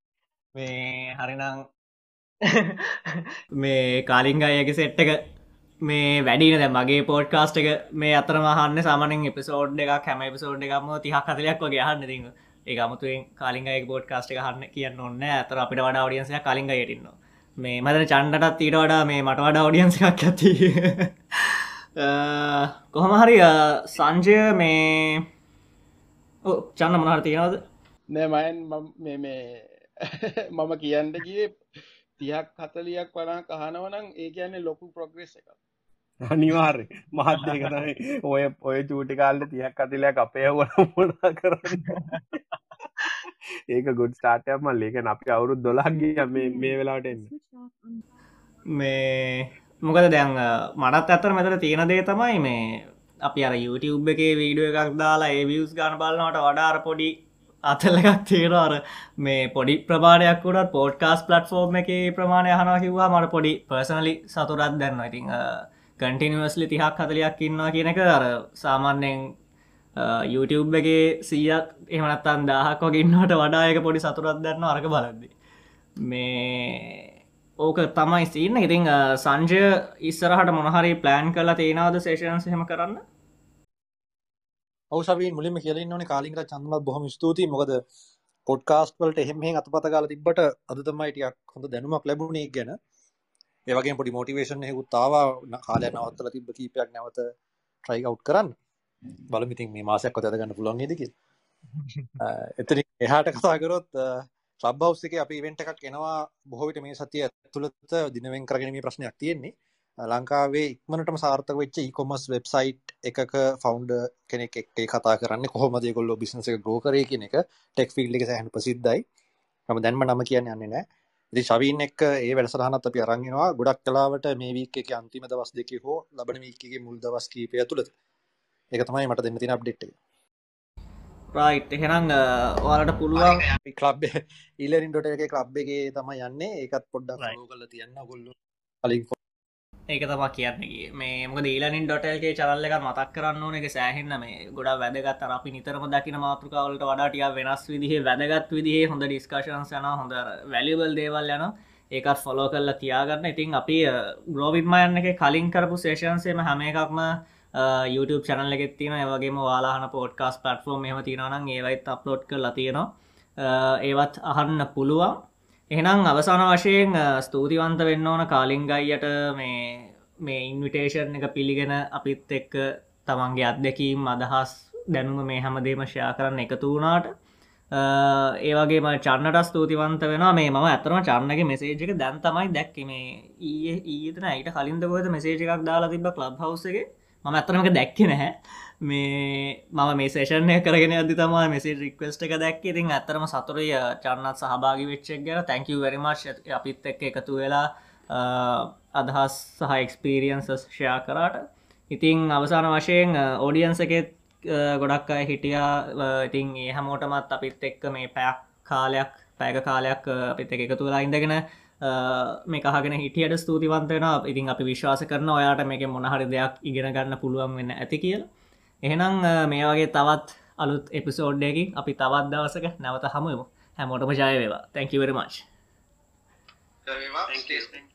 මේ හරිනම් මේ කාලිංග අයගේ සෙට්ට එක මේ වැඩින දැ මගේ පෝඩ්කාස්ට් එක මේ අතර මහන්න සාමනින් එපිසෝඩ් එක කැම පිසෝඩ් එකම තිහක් කතලයක් වගේ හන්න ති ඒ අමුතුවෙන් කාලිංගයි පෝඩ්කාස්ට් එක හන්න කියන්න ඔන්න ඇතර අපිට වඩා ෝඩියන්සය කලින්ග යටන්න මේ මදන චන්ඩටත් ඊට වඩා මේ මට වඩා ෝඩියන්ස එකක් ඇති කොහොම හරි සංජය මේ චන්න මනහර තියෙනවද? නෑමයන් මේ මම කියන්න කිය තියක් හතලියක් වනා කහනවනම් ඒ කියන්නේ ලොකු ප්‍රොග්‍රෙස් එකක්. අනිවාර්ය මහත්ය කරයි ඔය ඔය චූටි කාල්ල තියක් අතිලයක් අපේ වන මොනා කරන්න? ඒක ගුඩ් ස්ටාටයක් මල් ඒක අපි අවුරුත් දොලක්ගේ මේ වෙලාට එන්න. මේ මොකද දැන් මනත් ඇතර මෙතර තියෙන දේ තමයි මේ අපි අර YouTube එක වීඩියෝ එකක් දාලා ඒ වියස් ගාන බලන්නට වඩාර පොඩි අතල එකක් තේරවාර මේ පොඩි ප්‍රමාණයක් වුණත් පෝඩ්කාස් පලට්ෆෝර්ම් එක ප්‍රමාණය හනවා කිවවා මට පොඩි පර්සනලි සතුරත් දැන්න ඉතිං කටිනිවස්ලි තිහක් හතලයක් ඉන්නවා කියනක අර සාමාන්‍යයෙන් YouTube එක සීයක් එමනත්තන් දාහක් වගේන්නට වඩායක පොඩි සතුරත් දන්න අරක බලද්දි. මේ ඕක තමයි සින්න ඉතිං සංජය ඉස්සරහට මොනහරි ප්ලෑන් කලා තේනාවද සේෂන්ස් හෙම කරන්න? ඔවසවී මුලිම කියලන්න ඕන කාලින්ට චන්ම බොහම ස්තුති මොකද පොඩ්කාස්ට වලට එහෙම අතපත කාල තිබට අදතමයිටයක් හොඳ දැනුමක් ලැබුණේ ගැන ඒවගේ පොඩි මෝටිවේෂන් හෙකුත්තාවා කාලය නවත්තල තිබ කීපයක් නැවත ට්‍රයි අව් කරන්න. බලමිතින් මේ මාසයක් කොත ගන්න පුළොන් දෙක එතන එහාට කතාකරොත් ලබ්බවස් එක අපි ඉවෙන්ට එකක් එනවා. බොහෝවිට මේ සතිය ඇතුළත දිනවෙන් කරගෙන ප්‍රශ්නයක් තියෙන්නේ. ලංකාවේ ඉක්මනටම සාර්ථක වෙච්ච ඉකොමස් වෙබ්සයිට් එකක ෆවන්ඩ කෙනෙක් එක්ේ කතා කරන්න කොහොමද? ගොල්ලො බිනස එක ගෝ කරය කියන එක ටෙක් ෆිල්් එක සහන් ප්‍රසිද්ධයි. ම දැන්ම නම කියන්න යන්නේ නෑ ඉතින් ශවීන් එක්ක ඒ වැඩසටහනත් අපි අරන් එනවා. ගොඩක් කලාවට මේ වීක් එකේ අන්තිම දවස් දෙකේ හෝ ලබන වීක් එකේ මුල් දවස් කීපය ඇතුළත. ඒක තමයි මට දෙන්න තියෙන අප්ඩේට් එක. රයිට් එහෙනම් ඔයාලට පුළුවන් ක්ලබ් ඊලරින්.ට එකේ ක්ලබ් එකේ තමයි යන්නේ. ඒකත් පොඩ්ඩක් ෆලෝ කරලා තියන්න. ඔයගොල්ලෝ කලින් ඒක තමා කියන්නේ. මේ මොක දීලනින් ඩොටල්ගේ චරල්ල එක මතක් කරන්න ඕන එක සෑහෙන්න මේ ගොඩ වැදගත් අපි නිතරම දකින මාතෘකාවලට වඩාටිය වෙනස් විදිහ වැදගත් විදිහ හොඳ ඩිස්කශන්ස් යන හොඳ වැලිබල් දේවල් යන ඒකත් ෆොලෝ කරලා තියාගන්න. ඉතින් අපි ග්‍රෝවිත්මයන්න එක කලින් කරපු සේෂන්සේම හැම එකක්ම YouTube චැනල් එකෙත් තියෙන ඒවගේම වාලාහන පෝඩ්කාස් පටෆෝර්ම් මෙම තියෙනනම් ඒවයිත් අප්ලෝඩ් කරලා තියෙනවා. ඒවත් අහන්න පුළුවන්. එහෙනම් අවසාන වශයෙන් ස්තුතිවන්ත වෙන්න ඕන කාලිංගයියට මේ මේ ඉන්විටේෂන් එක පිළිගෙන අපිත් එක්ක තමන්ගේ අත්දැකීම් අදහස් දැනුම මේ හැමදේම ෂයා කරන්න එකතු වුණාට ඒවගේ චන්නට ස්තුතිවන්ත වෙන මේ ම ඇතරම චන්නගේ මෙසේජක දැන් තමයි දැක්ක. මේ ඒ ඊතන අයිට කලින්දකොද මෙසේජ එකක් දාලා තිබ ලබ් හවසගේ ම ඇතරමක දැක්ක නැහැ. මේ මම මේ සේෂණය කරගෙන අදි තමා මෙසේ රික්වස්ට එක දැක් ඉතින් ඇතරම සතුරය චන්නත් සහභාගි වෙච්චක් ගැන. තැංකව වැරිමශ් අපිත් එක්ක එකතු වෙලා අදහස් සහ එක්ස්පීරියන්සස් ෂයා කරාට. ඉතිං අවසාන වශයෙන් ඕඩියන්ස එකෙත් ගොඩක් අය හිටියා. ඉතින් ඒ හැමෝටමත් අපිත් එක්ක මේ පැයක් කාලයක් පැක කාලයක් අපිත් එක එකතු වෙලා ඉඳගෙන මේ කහගෙන හිටියට ස්තුතිවන්තයෙන ඉතින් අපි විශ්වාස කරන ඔයාට මේක මොනහරි දෙයක් ඉගෙන ගන්න පුළුවන් වෙන්න ඇති කියලා. එහෙනම් මේ වගේ තවත් අලුත් එපිසෝඩ්ඩයකින් අපි තවත් දවසක නැවත හමුවමු. හැමෝටම ජයවේවා තැංකිවර මච් Thank you.